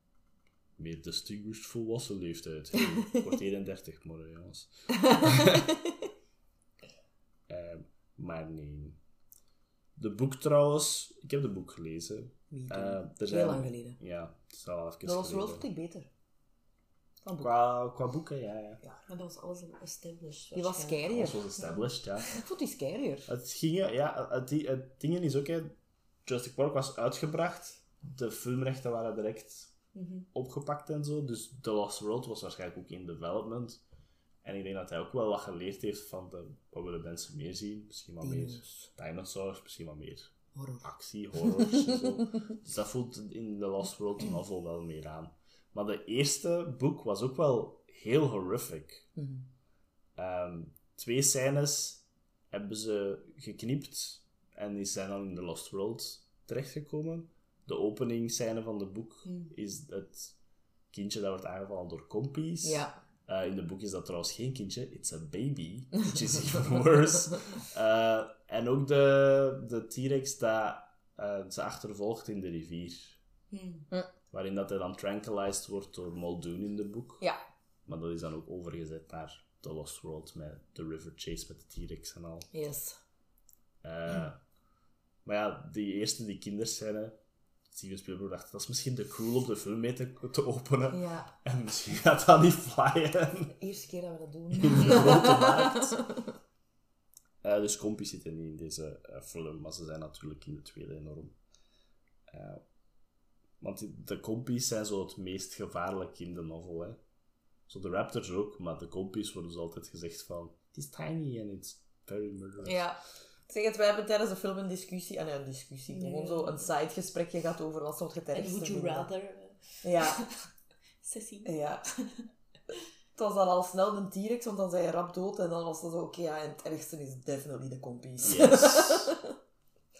meer distinguished volwassen leeftijd. Ik word 31 morgen, jongens. Ehm, maar nee. De boek trouwens, ik heb de boek gelezen. Eh, er Heel lang geleden. Ja, het is al even Dat was geleden. wel vond ik beter. Van boek. Qua, qua boeken, ja, ja. Maar dat was alles established. Die was scarier. was established, ja. Ik vond die scarier. Het, ging, ja, het, het, het ding is ook, hè, Jurassic Park was uitgebracht. De filmrechten waren direct Mhm. opgepakt en zo. Dus The Lost World was waarschijnlijk ook in development. En ik denk dat hij ook wel wat geleerd heeft van de, wat willen mensen meer zien. Misschien wat meer Dino's. dinosaurs, misschien wat meer Horror. actie, horrors en zo. Dus dat voelt in The Lost World novel wel meer aan. Maar de eerste boek was ook wel heel horrific. Mhm. Ehm, twee scènes hebben ze geknipt en die zijn dan in The Lost World terechtgekomen. De openingsscène van het boek is het kindje dat wordt aangevallen door compies. Ja. Eh, in het boek is dat trouwens geen kindje, it's a baby, which is even worse. Eh, en ook de, de T-Rex dat eh, ze achtervolgt in de rivier. Waarin dat hij dan tranquilized wordt door Muldoon in de boek. Ja. Maar dat is dan ook overgezet naar The Lost World met de River Chase met de T-Rex en al. Yes. Eh, Maar ja, die eerste, die kinderscène, Steven Spielberg dacht, dat is misschien te cool om de film mee te, te openen. Ja. En misschien gaat dat niet flyen De eerste keer dat we dat doen. in de grote markt. Eh, dus kompies zitten niet in deze eh, film, maar ze zijn natuurlijk in de tweede enorm. Want die- de kompies zijn zo het meest gevaarlijk in de novel. Hè. Zo de raptors ook, maar de kompies worden dus altijd gezegd van... Het is tiny and it's very murderous. Ja. Ik zeg het, wij hebben tijdens de film een discussie, en een discussie, gewoon zo een sidegesprekje gehad over wat soort het En ergste would you rather... eh, Ja, Sessie. ja. Het was dan al snel een T-Rex, want dan zei je rap dood, en dan was het zo, oké, ja, en het ergste is definitely de kompies. Yes.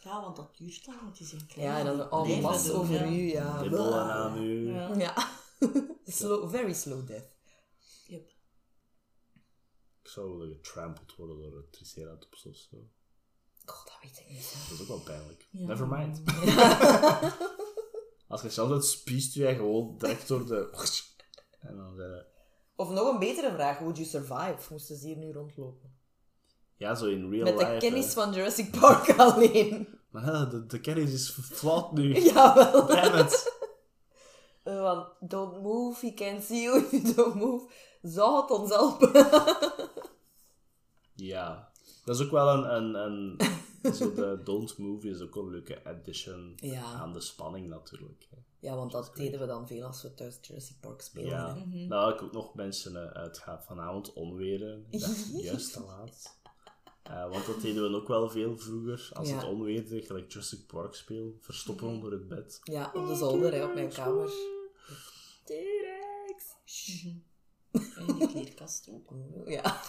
Ja, want dat duurt lang, want die zijn klein. Ja, en dan masse doen, over ja. u, ja. Bibbelen aan u. Ja. Ja. slow, very slow death. Yep. Ik zou willen getrampeld worden door een triceratops of zo. God, dat weet ik niet. Dat is ook wel pijnlijk. Ja. Never mind. Als je zelf het spiest je gewoon direct door de... En dan Of nog een betere vraag, would you survive? Moesten ze hier nu rondlopen? Ja, zo in real Met life. de kennis hè. van Jurassic Park alleen. Maar ja, de, de kennis is flauw nu. Jawel. Damn it. Eh, Want don't move, he can't see you if you don't move. Zou het ons helpen? Ja. Dat is ook wel een... een, een zo de Don't Move is ook een leuke addition Ja. aan de spanning natuurlijk. hè. Ja, want dat deden we dan veel als we thuis Jurassic Park spelen. Ja. Mhm. Nou, ik ook nog mensen eh, uit gaat vanavond onweren. Dacht, juist te laat. Eh, want dat deden we ook wel veel vroeger. Als Ja. het onweerde, gelijk Jurassic Park speel, verstoppen onder het bed. Ja, op de zolder, hè, op mijn kamer. T-Rex! En in de kleerkast ook. Ja.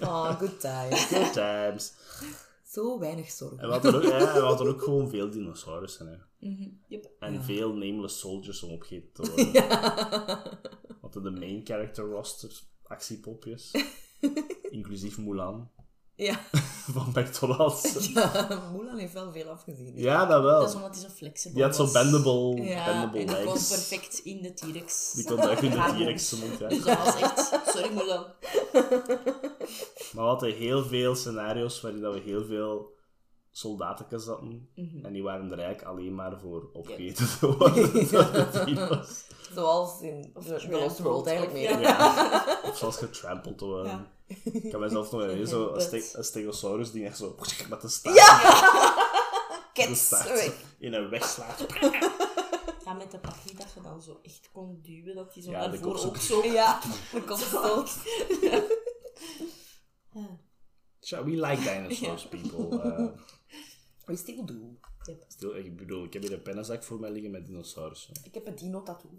Oh, good time. Good times. Zo weinig En zorgen. we hadden ook, ja, we hadden ook gewoon veel dinosaurussen. Hè. Mhm. Yep. En veel nameless soldiers om opgegeten te worden. We hadden de main character roster, actiepopjes. inclusief Mulan Ja. van McDonald's. ja, Mulan heeft wel veel afgezien. Ja, dat wel. Dat is omdat hij zo flexibel Die had zo bendable, Ja, bendable En die kon legs. perfect in de T-Rex. Die kon echt in de T-Rex mond, ja. Dus dat was echt... Sorry, Mulan. Maar we hadden heel veel scenario's waarin dat we heel veel soldaten hadden. Mhm. En die waren er eigenlijk alleen maar voor opgegeten te worden. Zoals in The Lost World eigenlijk of- meer. ja. Ja. Of zelfs getrampeld te worden. Ja. Ik kan mezelf nog herinneren, zo een, stegosaurus die echt zo met de staart, de Kets, staart zo weg. in een weg slaat. Ja, met de papier dat je dan zo echt kon duwen, dat die zo Ja, naar de voren kop zo- ook zo... Ja, de kopstoot. Ja. We like dinosaurs, people. Uh, We still do. stil, ik bedoel, ik heb hier een pennenzak voor mij liggen met dinosaurussen. Ik heb een dino tattoo.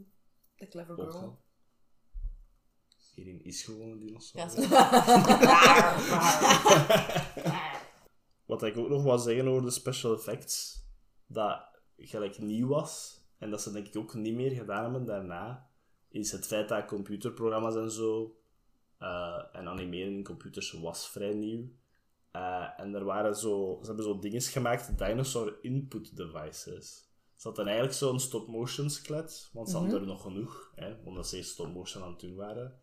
The clever girl. al. Hierin is gewoon een Ja, dinosaurus. zo. Wat ik ook nog wou zeggen over de special effects, dat gelijk nieuw was, en dat ze denk ik ook niet meer gedaan hebben daarna, is het feit dat computerprogramma's en zo, eh, en animeren in computers was vrij nieuw. Eh, en er waren zo, ze hebben zo dingen gemaakt, dinosaur input devices. Ze hadden eigenlijk zo'n stop-motion sklet, want ze hadden er nog genoeg, hè, omdat ze eerst stop-motion aan het doen waren.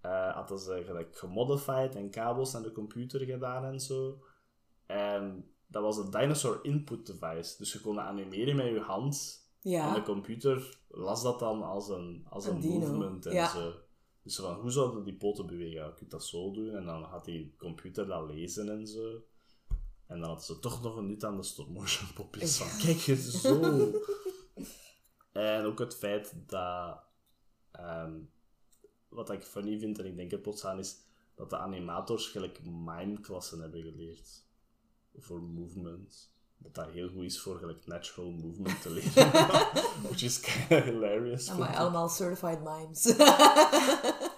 Eh, hadden ze gelijk gemodified en kabels naar de computer gedaan en zo. En dat was een dinosaur input device. Dus je kon animeren met je hand. En de computer las dat dan als een, als een, movement en Ja. zo. Dus van, hoe zouden die poten bewegen? Je kunt dat zo doen. En dan gaat die computer dat lezen en zo. En dan hadden ze toch nog een nut aan de stop-motion popjes. Van, kijk, is zo. en ook het feit dat... ehm, wat ik funny vind, en ik denk er plots aan, is dat de animators gelijk mime-klassen hebben geleerd. Voor movement. Dat dat heel goed is voor gelijk natural movement te leren. Which is kind of hilarious. Maar allemaal certified mimes.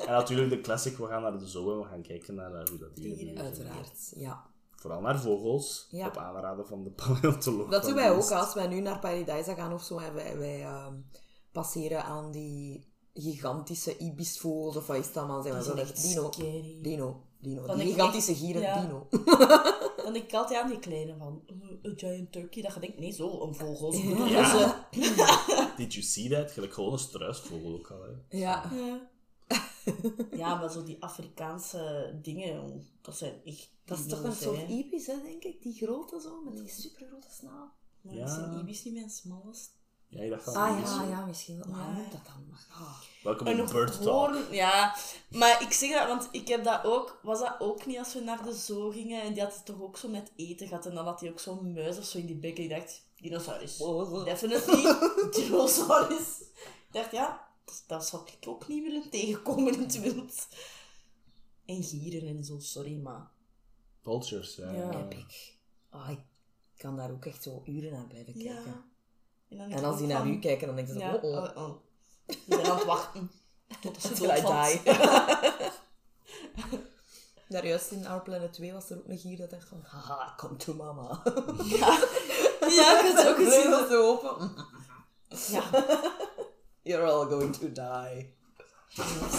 En natuurlijk de classic, we gaan naar de zoo en we gaan kijken naar eh, hoe dat bewegen. Uiteraard, ja. Vooral naar vogels, Ja. op aanraden van de paleontoloog. Dat doen wij ook als wij nu naar Paradise gaan of zo. En wij, wij ehm, passeren aan die gigantische ibisvogels of wat is dat man? Zijn we echt echt dino. scary. Dino. Dino. Dan Die gigantische gieren. ja. Dino. Dan denk ik altijd aan die kleine van uh, een giant turkey. Dat je denkt, nee, zo, een vogel. Ja. Did you see that? Gelijk gewoon een struisvogel ook al, hè. Ja. Ja. ja, maar zo die Afrikaanse dingen, dat zijn echt... Dat is toch een soort ibis, hè, denk ik? Die grote zo, met die supergrote snaal. Maar Ja. is een ibis niet mijn smallest? Ja, ik dacht. Ah ja, ja, misschien wel. Maar Ja. hoe noemt dat dan? Ah. Welkom in Bird Talk. hoorn- Ja, maar ik zeg dat, want ik heb dat ook... Was dat ook niet als we naar de zoo gingen? En die had het toch ook zo met eten gehad. En dan had hij ook zo'n muis of zo in die bek. En ik dacht, dinosaurus. Definitely dinosaurus. Ik dacht, ja, dat, dat zou ik ook niet willen tegenkomen in het wild. En gieren en zo, sorry, maar... Vultures, ja. Ja. Epic. Ah, ik kan daar ook echt zo uren aan blijven kijken. Ja. En, dan denk En ik als die naar van- u kijken, dan denken ze, Ja, oh, oh. oh, oh. Ik ben aan het wachten. Tot ze die. Daar juist in Our Planet 2 was er ook een gier dat dacht van, haha, come to mama. Ja, ja ik heb het ook gezien. Vleugels zo open. Ja, You're all going to die.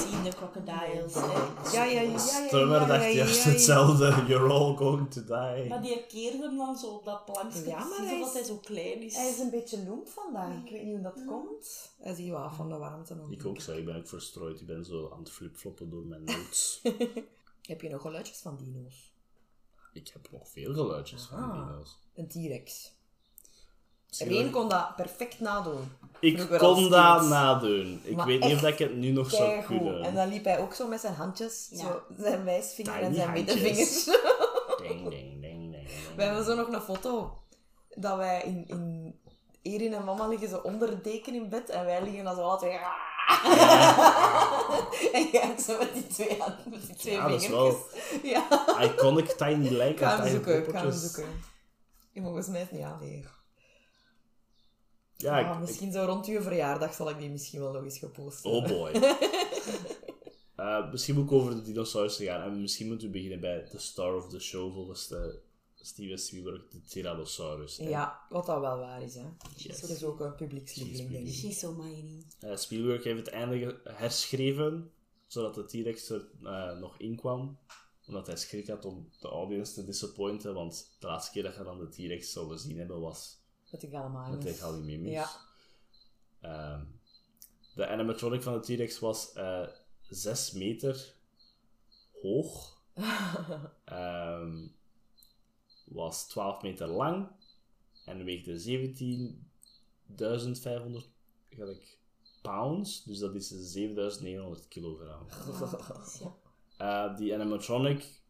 Zien de crocodiles. hè. Ja, ja, ja, ja. Stummer ja, dacht ja, juist ja, ja. hetzelfde. You're all going to die. Maar die keerde hem dan zo op dat plankje. Ja, maar hij dat is- hij zo klein is. Hij is een beetje loemp vandaag. Ik weet niet hoe dat komt. Hij is hier af van de warmte. nog. Ik ook, zeg. Ik ben ook verstrooid. Ik ben zo aan het flipfloppen door mijn notes. Heb je nog geluidjes van dino's? ik heb nog veel geluidjes van Ah. dino's. Een T-Rex. Reen wel- kon dat perfect nadoen. Ik kon dat nadoen. Ik Maar weet niet of ik het nu nog zou kunnen. En dan liep hij ook zo met zijn handjes. Ja. Zo, zijn wijsvinger en zijn middenvinger. Ding, ding, ding, ding. We hebben zo nog een foto. Dat wij in... in Erin en mama liggen zo onder de deken in bed. En wij liggen dan zo alle twee... en jij zo met die twee, handen- met die twee Ja, dat is vingertjes. Ja. Iconic tiny Ik lijken. ga hem tiny zoeken. Ik ga hem poppetjes. zoeken. Je volgens mij is het niet aanwezig. Ja, Ah, ik, misschien zo rond je verjaardag zal ik die misschien wel nog eens gepost Oh boy. Eh, misschien moet ik over de dinosaurussen gaan. En misschien moeten we beginnen bij de star of the show volgens de Steven Spielberg, de Tyrannosaurus. Ja, wat dat wel waar is, hè. Yes. Dat is ook een publiekslieveling, denk ik. She's so mighty. eh, Spielberg heeft het einde herschreven, zodat de T-Rex er eh, nog in kwam. Omdat hij schrik had om de audience te disappointen. Want de laatste keer dat je dan de T-Rex zou gezien hebben was Met de Gallimimus. met de Gallimimus. Ja. Ehm, de animatronic van de T-Rex was eh 6 meter hoog. Ehm, was 12 meter lang. En weegde 17.500 gelijk, pounds. Dus dat is 7.900 kilogram. Ja. Eh, die animatronic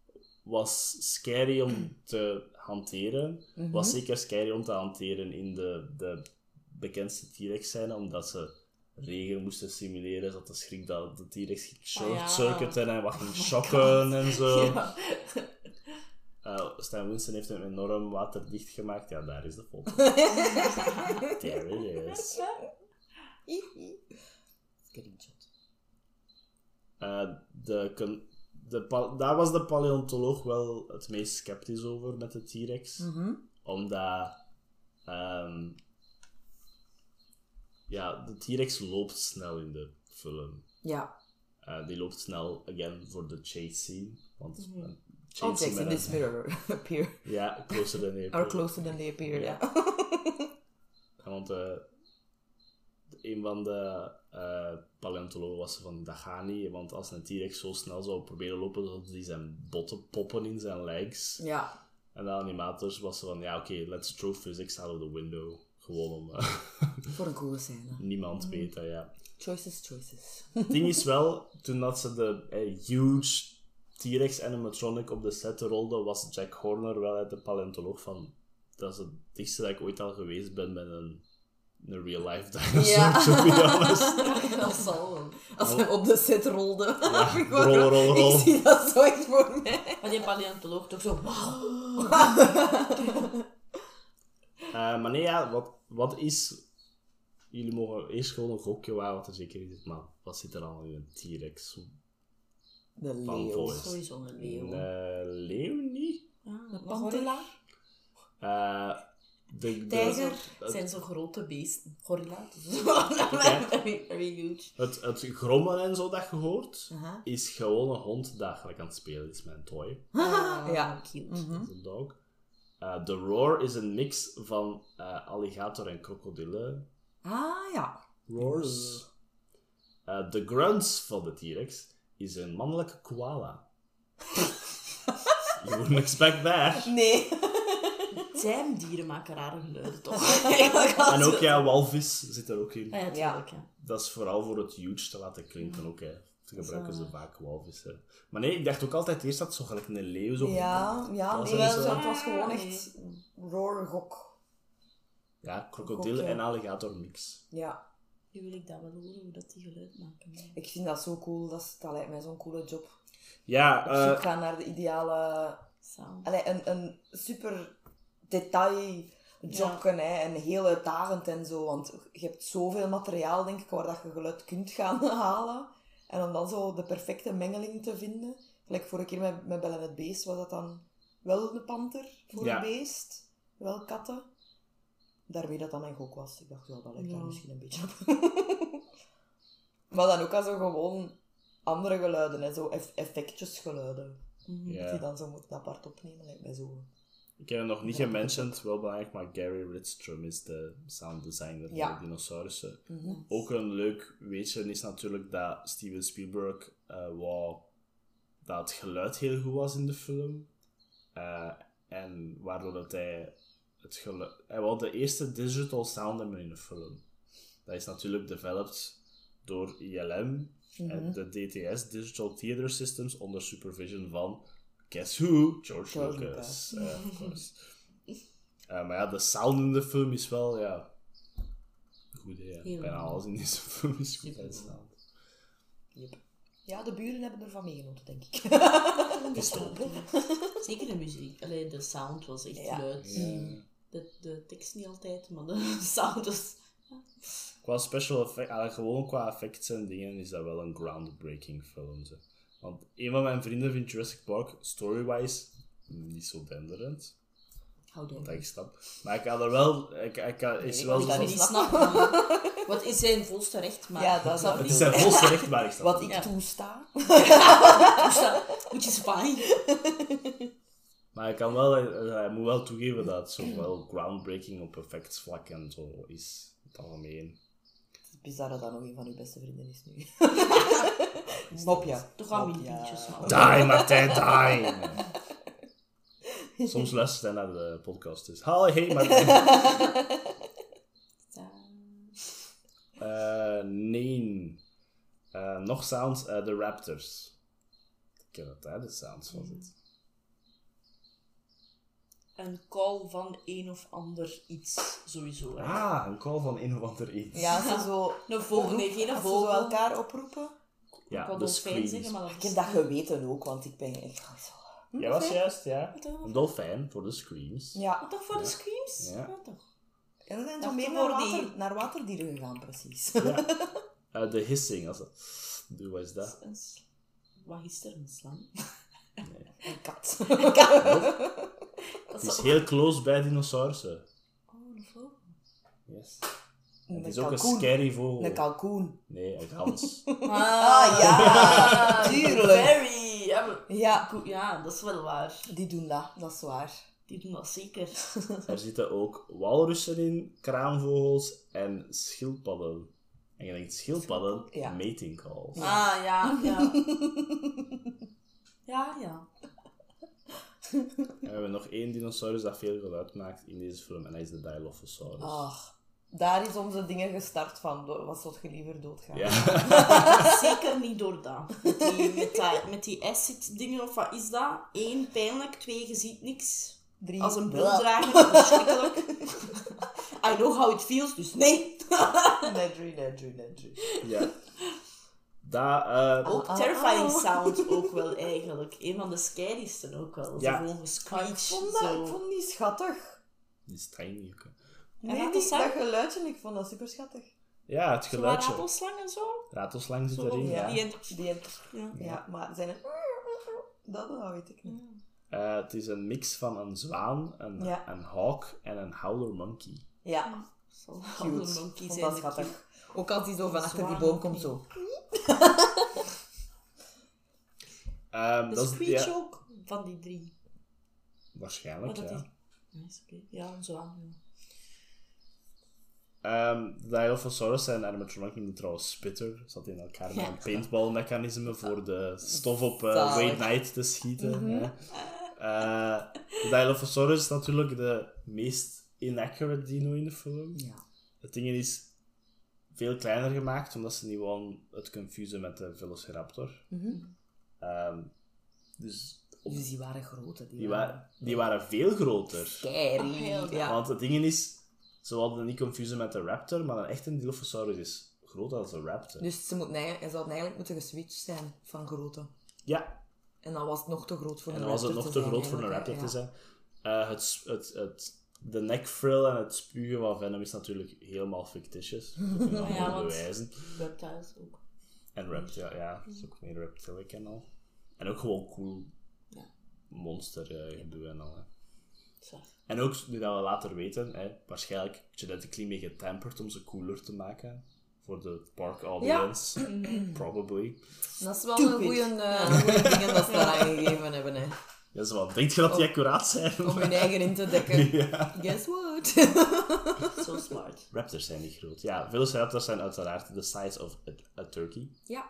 was scary om te hanteren. Was zeker scary om te hanteren in de, de bekendste T-Rex scène, omdat ze regen moesten simuleren, zodat de schrik dat de T-Rex ging Ah, short-circuiten en wat ging shocken en zo. Ja. Eh, Stan Winston heeft hem enorm waterdicht gemaakt. Ja, daar is de foto. There it is. Screenshot. Eh, de, de, daar was de paleontoloog wel het meest sceptisch over met de T-Rex. Omdat... ehm, ja, de T-Rex loopt snel in de film. Ja. Eh, die loopt snel, again, voor de chase scene. Want een chase Objects scene in this mirror appear. Ja, closer than they appear. closer than they appear, ja. Ja, Want eh, een van de eh, paleontologen was van, dat gaat niet, want als een T-Rex zo snel zou proberen lopen, zou die zijn botten poppen in zijn legs. Ja. En de animators was van, ja oké, let's throw physics out of the window. Gewoon om eh, Voor een coole scène. niemand weet dat, ja. Choices, choices. Het ding is wel, toen dat ze de eh, huge T-Rex animatronic op de set rolden, was Jack Horner wel uit de paleontoloog van, dat is het dichtste dat ik ooit al geweest ben met een, een real-life dinosaur, Ja. to be honest. Dat zal wel. Als hij op de set rolde. Ik wou- rol, rol, rol. Ik zie dat zo echt voor mij. Maar die paleontoloog toch zo, wauw. Eh, maar nee, ja, wat, wat is... Jullie mogen eerst gewoon een gokje waar wat er zeker in zit, maar wat zit er allemaal in een T-Rex? De leeuw. Sowieso een leeuw. Een eh, leeuw niet? Ja, Een een gorilla. De, de- Tijger. Het zijn zo grote beesten. Gorilla. Very, huge. Het, het grommen en zo dat je hoort, is gewoon een hond dat gelijk aan het spelen is met een toy. Ah, Ja. Cute. Mhm. Dat is een dog. Eh, The Roar is een mix van eh, alligator en krokodillen. Ah, ja. Roars. Eh, de grunts van de T-Rex is een mannelijke koala. you wouldn't expect that. Nee. Tuindieren maken rare geluiden, toch? En ook, ja, walvis zit er ook in. Ah, ja, tuurlijk, ja. Dat is vooral voor het huge te laten klinken ook, hè. Te gebruiken ze vaak walvissen. Maar nee, ik dacht ook altijd eerst dat het zo gelijk een leeuw zo... Ja, ja. Dat Nee, zo. het was gewoon echt roar gok. Ja, krokodil en alligator mix. Ja. Nu wil ik dat wel horen, hoe dat die geluid maken. Ik vind dat zo cool. Dat, is, dat lijkt mij zo'n coole job. Ja, Op eh, zoek gaan naar de ideale... Sound. Allee, een, een super detail jobken, hè, en heel uitdagend en zo. Want je hebt zoveel materiaal, denk ik, waar dat je geluid kunt gaan halen. En om dan zo de perfecte mengeling te vinden. Gelijk vorige keer met, met Bellen het Beest was dat dan wel een panter voor Ja. een beest. Wel katten. Daarmee dat dat mijn gok was. Ik dacht, ja, dat lijkt daar misschien een beetje op. maar dan ook al zo gewoon andere geluiden, hè, zo eff effectjesgeluiden. ja. Die dan zo moeten apart opnemen, lijkt mij zo. Ik heb het nog niet gementioned, wel belangrijk, maar Gary Ridstrom is de sound designer Ja. van de dinosaurussen. Mhm. Ook een leuk weetje is natuurlijk dat Steven Spielberg wou dat het geluid heel goed was in de film. Eh, en waardoor dat hij het geluid... Hij wou de eerste digital sound hebben in een film. Dat is natuurlijk developed door ILM en de DTS, Digital Theater Systems, onder supervision van... Guess who? George, George Lucas. eh, of course. Maar ja, de sound in de film is wel, ja... Goed, hè. Heel Bijna goed. alles in deze film is goed sound. Yep. Ja, de buren hebben ervan meegenoten, denk ik. Wel. Zeker de muziek. Alleen de sound was echt Ja. luid. Ja. De, de tekst niet altijd, maar de sound was... Qua special effect, eigenlijk gewoon qua effects en dingen, is dat wel een groundbreaking film. Zo. Want een van mijn vrienden vindt Jurassic Park story-wise niet zo denderend. Hou door. ik snap. Maar ik had er wel... Ik, ik, had- is ik wel kan zo niet snappen. Wat is zijn volste recht, maar... Ja, dat is snap Het niet. is zijn volste recht, maar ik snap Wat ik Ja. toesta. Which is fine. Maar ik kan wel, hij moet wel toegeven dat het zo wel groundbreaking op effectsvlak en zo is. In het algemeen. Het is bizar dat dat nog een van uw beste vrienden is nu. Mopja. Toch wel maar... Die, Martijn, die! Soms luistert hij naar de podcast, dus... Hallo, hey, Martijn. Eh, nee. Eh, nog sounds, eh, de Raptors. Ik ken dat, hè, de sounds van het. Een call van een of ander iets, sowieso. hè. Ah, een call van een of ander iets. Ja, als ze zo... Een vogel, nee, geen als ze zo vogel. elkaar oproepen. Ik ja dolfijn screams. zeggen, maar dat Ik heb dat geweten ook, want ik ben echt... Hm, Ja, was juist, ja. Een dolfijn voor de screams. Ja. Toch voor de screams? Ja. Ja, toch. En dan zijn ze meer naar, voor die- naar waterdieren gegaan, precies. Ja. Eh, de hissing, als dat... Wat is dat? Een Wat is er? Een slang? Een kat. Dat Het is heel close bij dinosaurussen. Oh, een vogel. Yes. Een Het is ook een scary vogel. Een kalkoen. Nee, een gans. Ah, ja, tuurlijk. Very. Ja, maar- Ja, ja, dat is wel waar. die doen dat. Dat is waar. Die doen dat zeker. er zitten ook walrussen in, kraanvogels en schildpadden. En je denkt, schildpadden? Ja. Mating calls. Ah, ja, ja. Ja, ja. We hebben nog één dinosaurus dat veel geluid maakt in deze film. En dat is de Dilophosaurus. Ach, daar is onze dingen gestart van. Wat zou je liever doodgaan? Ja. Zeker niet door dat. Met die, met dat, met die acid dingen, of wat is dat? Eén, pijnlijk. Twee, je ziet niks. Drie. Als een buldrager, verschrikkelijk. I know how it feels, dus nee. Nedry, nedry, nedry. ja. Dat, eh, Ook ah, terrifying ah. sound ook wel eigenlijk. Een van de scarysten ook wel. Ja. Zo gewoon gesqueech. Ik vond, dat, ik Zo. vond die schattig. die is tiny ook. Nee, dat die, is dat dat? geluidje, ik vond dat super schattig. Ja, het Zo geluidje. ratelslang en zo. Ratelslang zit Zo, erin, ja. Die en- Die, ja. ja, maar zijn het... Dat, dat weet ik niet. Eh, het is een mix van een zwaan, een, Ja. een hawk en een howler monkey. Ja, monkeys vond zijn schattig. Ook als die zo van achter die boom komt, zo. Ehm, De dat is, ja, ook van die drie. waarschijnlijk, ja. die- oké. Ja, zo aan. Ehm de Dilophosaurus en animatronic noemde trouwens Spitter. Zat in elkaar met Ja. een paintball-mechanisme voor de stof op Zalig. Wade Knight te schieten. hè. Eh, de Dilophosaurus is natuurlijk de meest inaccurate dino in de film. Ja. Het ding is veel kleiner gemaakt, omdat ze niet gewoon het confusen met de Velociraptor. Ehm, dus Dus die waren grote. Die, die, waren wa die waren veel groter. scary. Ah, heel ja. Want het ding is, ze hadden het niet confusen met de raptor, maar een echte Dilophosaurus is groter dan een raptor. Dus ze, moet, hij zouden eigenlijk moeten geswitcht zijn van grootte. Ja, En dan was het nog te groot voor en een dan was het raptor nog te groot voor een raptor te zijn. Eh, het, het, het, de nekfrill en het spugen van Venom is natuurlijk helemaal fictitious. Dat kunnen we ja, allemaal want- bewijzen. Reptiles ook. En reptile, ja, dat is ook meer reptilic en al. En ook gewoon cool Ja. monster eh, gedoe en al. Hè. En ook, nu dat we later weten, hè, waarschijnlijk genetically mee getamperd om ze cooler te maken. Voor de park audience. Probably. Dat is wel een goede uh, dingen dat ze daar aangegeven hebben. Hè. Ja, zo wat. Denk je dat die accuraat zijn? Om hun eigen in te dekken. ja. Guess what? Zo smart. Raptors zijn niet groot. Ja, velociraptors zijn uiteraard the size of a, a turkey ja,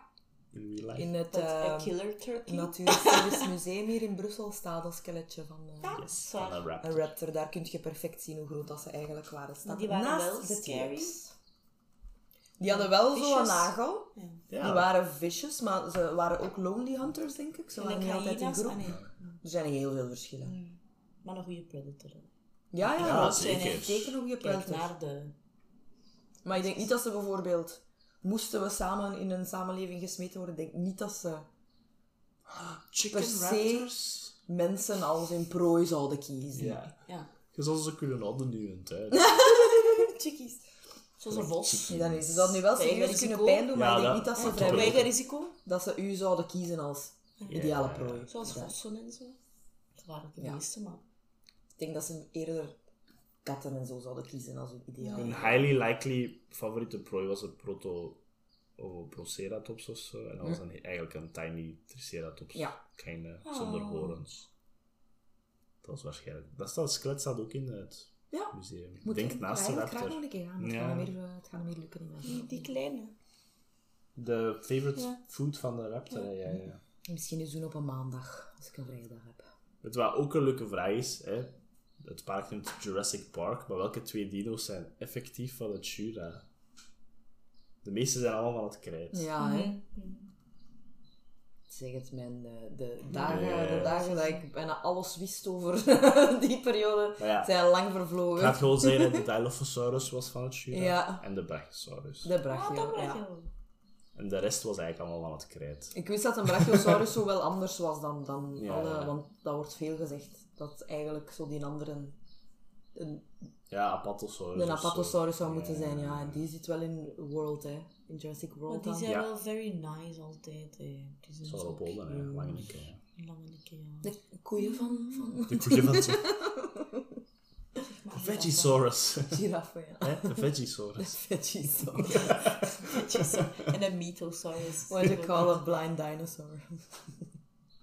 in real life. in het uh, een killer turkey. Natuurhistorisch Museum hier in Brussel staat een skeletje van uh, Yes, zwaar. van een raptor. een raptor. Daar kun je perfect zien hoe groot dat ze eigenlijk waren. Staat die waren naast wel de scary. Die hadden wel zo'n nagel. Ja. Die waren vicious, maar ze waren ook lonely hunters, denk ik. Ze En waren niet altijd in groep. Er zijn heel veel verschillen. Mm. Maar een goede predator. hè. Ja, ja, Ja, dat zeker. zijn zeker een goede Kijk predator. naar de... Maar ik denk niet dat ze bijvoorbeeld... Moesten we samen in een samenleving gesmeten worden, ik denk niet dat ze Chicken per se- raptors? mensen als hun prooi zouden kiezen. Ja. Ja. Je zou ze kunnen hadden nu in tijd. Chickies. Zoals een vos. Nee, dan is, ze zouden nu wel serieus kunnen pijn doen, maar Ja, ik denk dat- niet dat ze ja, risico. Dat ze u zouden kiezen als ideale prooi. Zoals vossen en zo. Dat waren de Ja. meeste, maar... Ik denk dat ze eerder katten en zo zouden kiezen als hun ideale. Een highly likely favoriete prooi was een proto of Proceratops of zo. En dat was een, eigenlijk een tiny Triceratops. Ja. Kleine, Oh. zonder horens. Dat was waarschijnlijk... Dat staat, skelet staat ook in het Ja. museum. Ik Moet denk ik naast de graag raptor. nog een keer gaan. Het, Ja. gaat hier, eh, het gaat hem hier lukken Die, die kleine. De favorite Ja. food van de raptor, ja, ja. Misschien eens doen op een maandag, als ik een vrijdag heb. Het wat ook een leuke vraag is, hè? het park noemt Jurassic Park, maar welke twee dino's zijn effectief van het Jura? De meeste zijn allemaal van het krijt. Ja, hè. Mhm. Zeg het, mijn, de, de, dagen, Nee. de dagen dat ik bijna alles wist over die periode, ja, zijn lang ik vervlogen. ga het gewoon zeggen, de Dilophosaurus was van het Jura Ja. en de Brachiosaurus. De brachio, dat ja. En de rest was eigenlijk allemaal van het krijt. Ik wist dat een brachiosaurus zo wel anders was dan, dan Ja, alle... ja. Want dat wordt veel gezegd, dat eigenlijk zo die andere... Een, Ja, Apatosaurus. een of zo. apatosaurus zou moeten Ja. zijn, ja. En die zit wel in World, hè. In Jurassic Maar World die dan. zijn Ja. wel very nice altijd. Hè. Die zijn Zal zo op Olden, hè. Lange nikke, hè. Lange ja. De koeien van, van De koeien van Maar Vegisaurus. giraffen, ja. Hè? De Vegisaurus. Vegisaurus. Vegisaurus. En een Mythosaurus. What you call a blind dinosaur.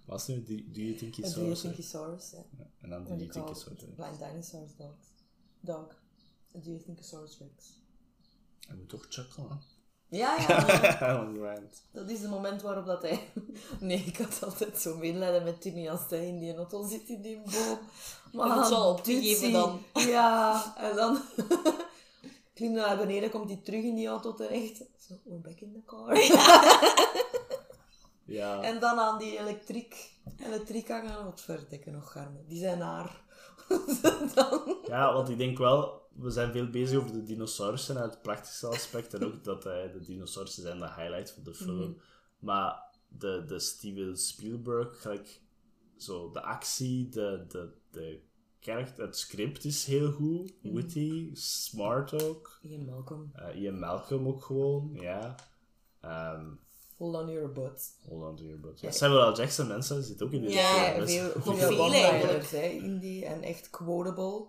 Was nu Do Do You Think A He's Saurus? hè? Diothinkosaurus, ja. En dan Do What You you Think call He's Saurus? hè? blind dinosaurs dogs. Dog. A Diothinkosaurus rex. Hij moet toch chuckelen, Ja, ja. Dat is het moment waarop dat hij... Nee, ik had altijd zo medelijden met Timmy als hij in die auto zit in die boom. Maar Hij wordt zo opgegeven dan. Ja, en dan... Klimt hij naar beneden, komt hij terug in die auto terecht. Zo, we're back in the car. Ja. En dan aan die elektriek, elektriek hangen. Wat verdekken nog, garmen. Die zijn naar. dan... ja, want ik denk wel, we zijn veel bezig over de dinosaurussen uit het praktische aspect. En ook dat eh, de dinosaurussen zijn de highlight van de film. Maar de, de Steven Spielberg, gelijk, zo, de actie, de, de, de karakter, het script is heel goed. Witty, smart ook. Ian Malcolm. Eh, Ian Malcolm ook gewoon, ja. Ehm Hold on your butts. hold on to your butt. Ja, Samuel L. Jackson, mensen, zit ook in deze Ja, film. dus- veel, Veel veel one-liners, eigenlijk. hè, in die. En echt quotable.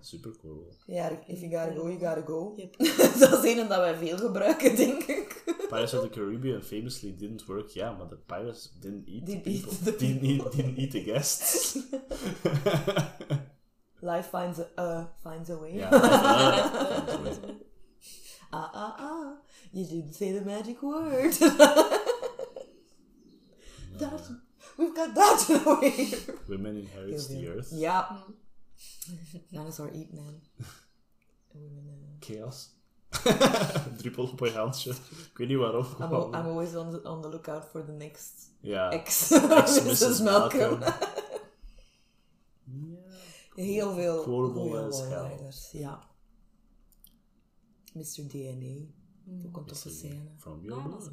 Super cool. Ja, if you gotta go, you gotta go. Yep. dat is een dat wij veel gebruiken, denk ik. Pirates of the Caribbean famously didn't work, ja, maar the pirates didn't eat Didn't the people. eat the didn't, eat, didn't eat the guests. Life finds a, uh, finds a way. Ja, uh, Ah, ah, ah. You didn't say the magic word. that, we've got that away. Women inherits the earth. Ja. Dinosaur eat man. Women, uh, Chaos. Druppel op je handje. Ik weet niet waarom. I'm, al- I'm always on the, on the lookout for the next ja. ex. Ex Mrs. Mrs. Malcolm. Heel veel Quotable goede Ja. Mr. DNA. Ook een toffe scène. From your wel-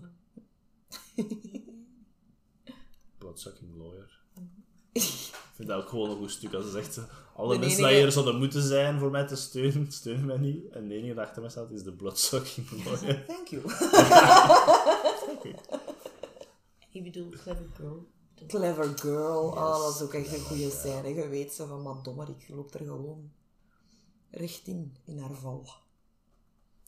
Bloodsucking lawyer. Ik vind dat ook gewoon een goed stuk. Als ze zegt, alle De mensen enige- die hier zouden moeten zijn voor mij te steunen, steunen mij niet. En de enige die achter mij staat is de bloodsucking lawyer. Thank you. Ik bedoel, clever girl. Clever girl. Oh, dat is ook echt een goede scène. Je weet zo van, man, dommer, ik loop er gewoon recht in, in haar val.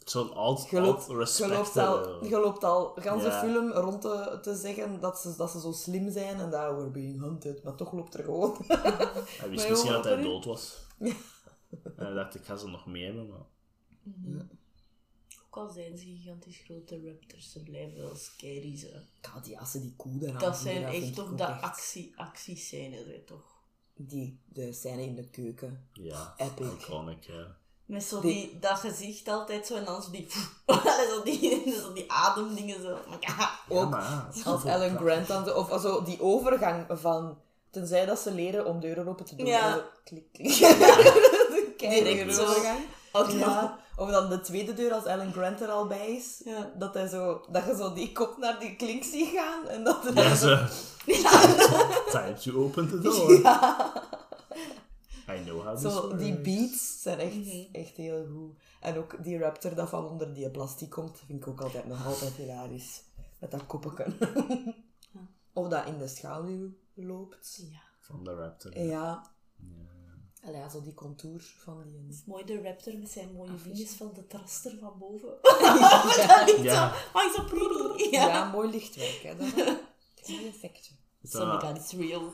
Zo'n oud, Je loopt, oud je respect. loopt al, hebben. je loopt al gans de Ja. film rond te, te zeggen dat ze, dat ze zo slim zijn en dat we're being hunted, maar toch loopt er gewoon. Hij wist misschien dat hij dood was. En hij dacht, ik ga ze nog mee hebben, maar... Ook al zijn ze gigantisch grote raptors, ze blijven wel scary ze. Ja, die assen, die koe daaraan. Dat zijn echt toch de echt- actie, actiescènes, hè, toch? Die, de scène in de keuken. Ja, Epic. iconic, ja. Met zo Die- die, dat gezicht altijd zo en dan zo die, zo die, zo die ademdingen zo. Ja, Ook ja, Als Ellen. Grant dan zo, of zo die overgang van, tenzij dat ze leren om deuren open te doen. Ja. zo klik, klik. Kijk, Direct zo. overgang. Ja. Of dan de tweede deur als Ellen Grant er al bij is. Ja. Dat, hij zo, dat je zo die kop naar die klink ziet gaan. En dat er Ja, zo- ze... Time to open the door. I know how this zo, works. die beats zijn echt, echt heel goed. En ook die raptor dat van onder die plastic komt, vind ik ook altijd nog altijd hilarisch. Met dat koppeken. Of dat in de schaduw loopt. Ja. Van de raptor. Ja. Allee, ja, zo die contour van die... Het is mooi de raptor met zijn mooie vingers van de traster van boven. Ja. Oh, zo pretty. Ja, Ja. mooi lichtwerk, hè. Dat. Zo, So my god, it's real.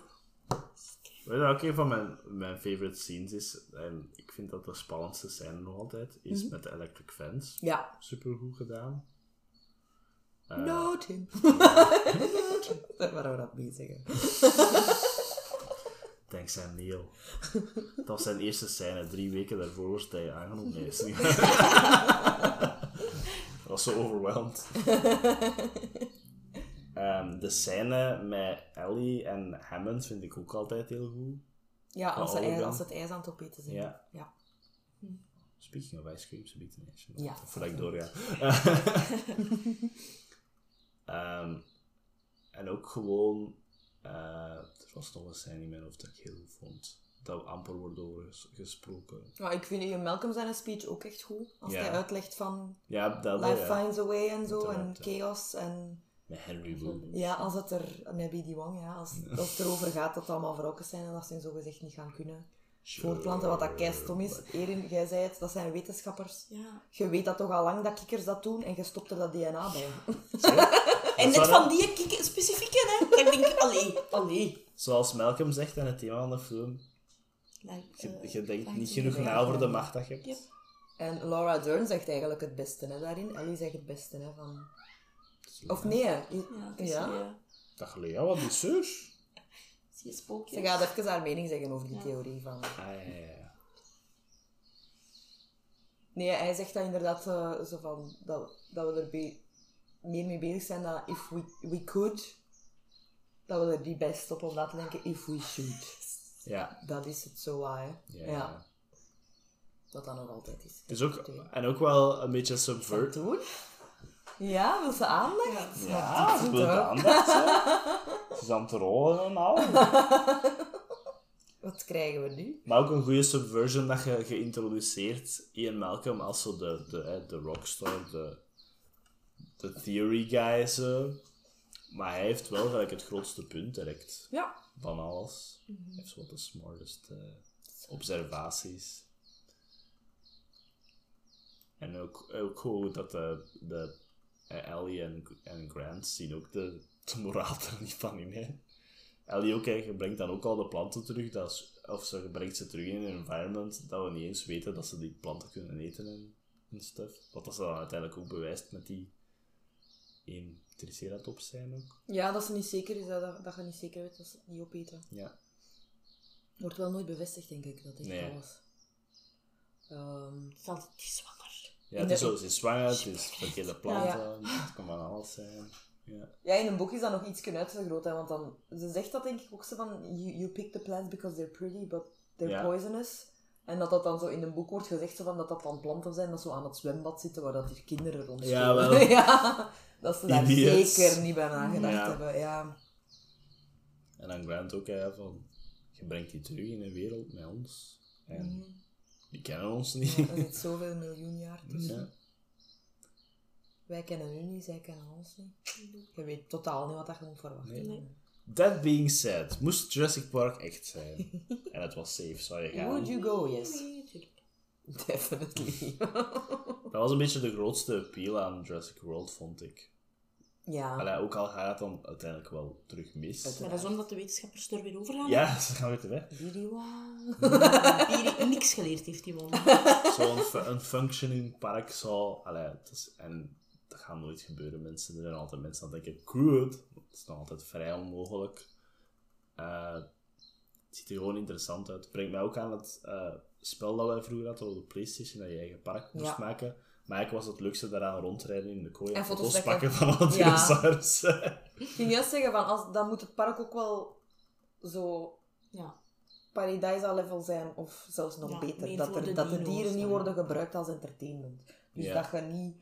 Weet je wat ook een van mijn, mijn favorite scenes is? En ik vind dat de spannendste scène nog altijd. Is Mhm. met de electric fence. Ja. Super goed gedaan. No, Tim. Waarom we dat mee zeggen. Dankzij Neil. Dat was zijn eerste scène. Drie weken daarvoor was hij aangenomen. Nee, is niet. Ik was zo overwhelmed. Ehm, de scène met Ellie en Hammond vind ik ook altijd heel goed. Ja, als ze, ja. als het ijs aan het opeten zijn. Ja. ja. Speaking of ice cream, ze biedt een ijsje. Ja. Voordat ik doorga. Ehm, en ook gewoon... eh, er was nog een scène in mijn hoofd dat ik heel goed vond. Dat amper wordt over ges- gesproken. Maar ik vind Ian Malcolm zijn speech ook echt goed. Als Ja. hij uitlegt van Ja, dat Life ja. finds a way en zo. En chaos. En Met Henry ja, als het er... Met B.D. Wong, ja. Als, als het erover gaat dat het allemaal vrouwen zijn en dat ze hun zogezegd niet gaan kunnen voortplanten. Wat dat keistom is. Erin, jij zei het, dat zijn wetenschappers. Ja. Je weet dat toch al lang dat kikkers dat doen en je stopt er dat DNA bij. En net van die kikken specifieke, hè. Dat ik denk, allee, allee. Zoals Malcolm zegt in het thema van de film, Like, je, eh, je denkt like niet genoeg na over de macht dat je hebt. Yep. En Laura Dern zegt eigenlijk het beste hè, daarin. Ellie zegt het beste hè, van... Of nee? Ja, is, Ja? Lea, wat is er? Zie je spookjes? Ze gaat even haar mening zeggen over die theorie van... Ah, ja, ja, ja. Nee, hij zegt dat inderdaad eh, zo van... Dat, dat we er be- meer mee bezig zijn dat if we, we could... Dat we er niet bij stoppen om na te denken if we should. Ja, Dat is het zo, hè. ja. Wat dat nog altijd is. Is ook, en ook wel een beetje subvert. Ja, wil ze aandacht? Ja, goed, ze wil aandacht, hè. Ze is aan het rollen en al. Wat krijgen we nu? Maar ook een goede subversion dat je geïntroduceerd Ian Malcolm als zo de, de, de rockstar, de, de theory guy. Zo. Maar hij heeft wel gelijk het grootste punt direct Ja. van alles. Hij heeft wat de smartest eh, observaties. En ook, ook goed dat de, de Ellie en, en Grant zien ook de, de moraal er niet van in. Hè. Ellie ook, hè, brengt dan ook al de planten terug, dat is, of ze brengt ze terug in een environment dat we niet eens weten dat ze die planten kunnen eten en, en stuff. Wat dat ze dan uiteindelijk ook bewijst met die één triceratops zijn ook. Ja, dat ze niet zeker is, dat, dat, je niet zeker weet dat ze het niet opeten. Ja. Wordt wel nooit bevestigd, denk ik, dat echt Nee. alles. Ehm, Het is altijd die. Ja, het is zo, ze is zwanger, het is verkeerde planten, het kan van alles zijn. Ja. ja, in een boek is dat nog iets uitvergroot, hè, want dan, ze zegt dat denk ik ook zo van, you, you pick the plants because they're pretty, but they're Ja. poisonous. En dat dat dan zo in een boek wordt gezegd zo van, dat dat dan planten zijn dat zo aan het zwembad zitten, waar dat hier kinderen rondspelen. Ja, wel. ja, dat ze daar Idiots. zeker niet bij nagedacht Ja. hebben, ja. En dan Grant ook, hè, van, je brengt die terug in een wereld met ons. En die kennen ons niet. Er zit zoveel miljoen jaar tussen. Ja. Wij kennen u niet, zij kennen ons niet. Je weet totaal niet wat je moet verwachten. Nee. That being said, moest Jurassic Park echt zijn, en het was safe, zou je gaan. Would you go? Yes. Definitely. Dat was een beetje de grootste appeal aan Jurassic World, vond ik. Ja. Allee, ook al gaat het dan uiteindelijk wel terug mis. Het- Maar dat is omdat de wetenschappers er weer over gaan. Ja, ze gaan weer te weg. Die niks geleerd heeft, die man. Zo'n een functioning park zou... Allee, het is, en dat gaat nooit gebeuren, mensen. Er zijn altijd mensen die denken, goed. Het is nog altijd vrij onmogelijk. Eh, het ziet er gewoon interessant uit. Het brengt mij ook aan het eh, spel dat wij vroeger hadden op de Playstation, dat je eigen park moest Ja. maken. Maar eigenlijk was het leukste daaraan rondrijden in de kooi en, foto's pakken van Ja. dinosaurussen. Ik ging juist zeggen, van als, dan moet het park ook wel zo Ja. Paradise-level zijn, of zelfs nog Ja, beter. Dat, er, de dat de dino's, dieren niet ja. worden gebruikt als entertainment. Dus Ja. dat je niet,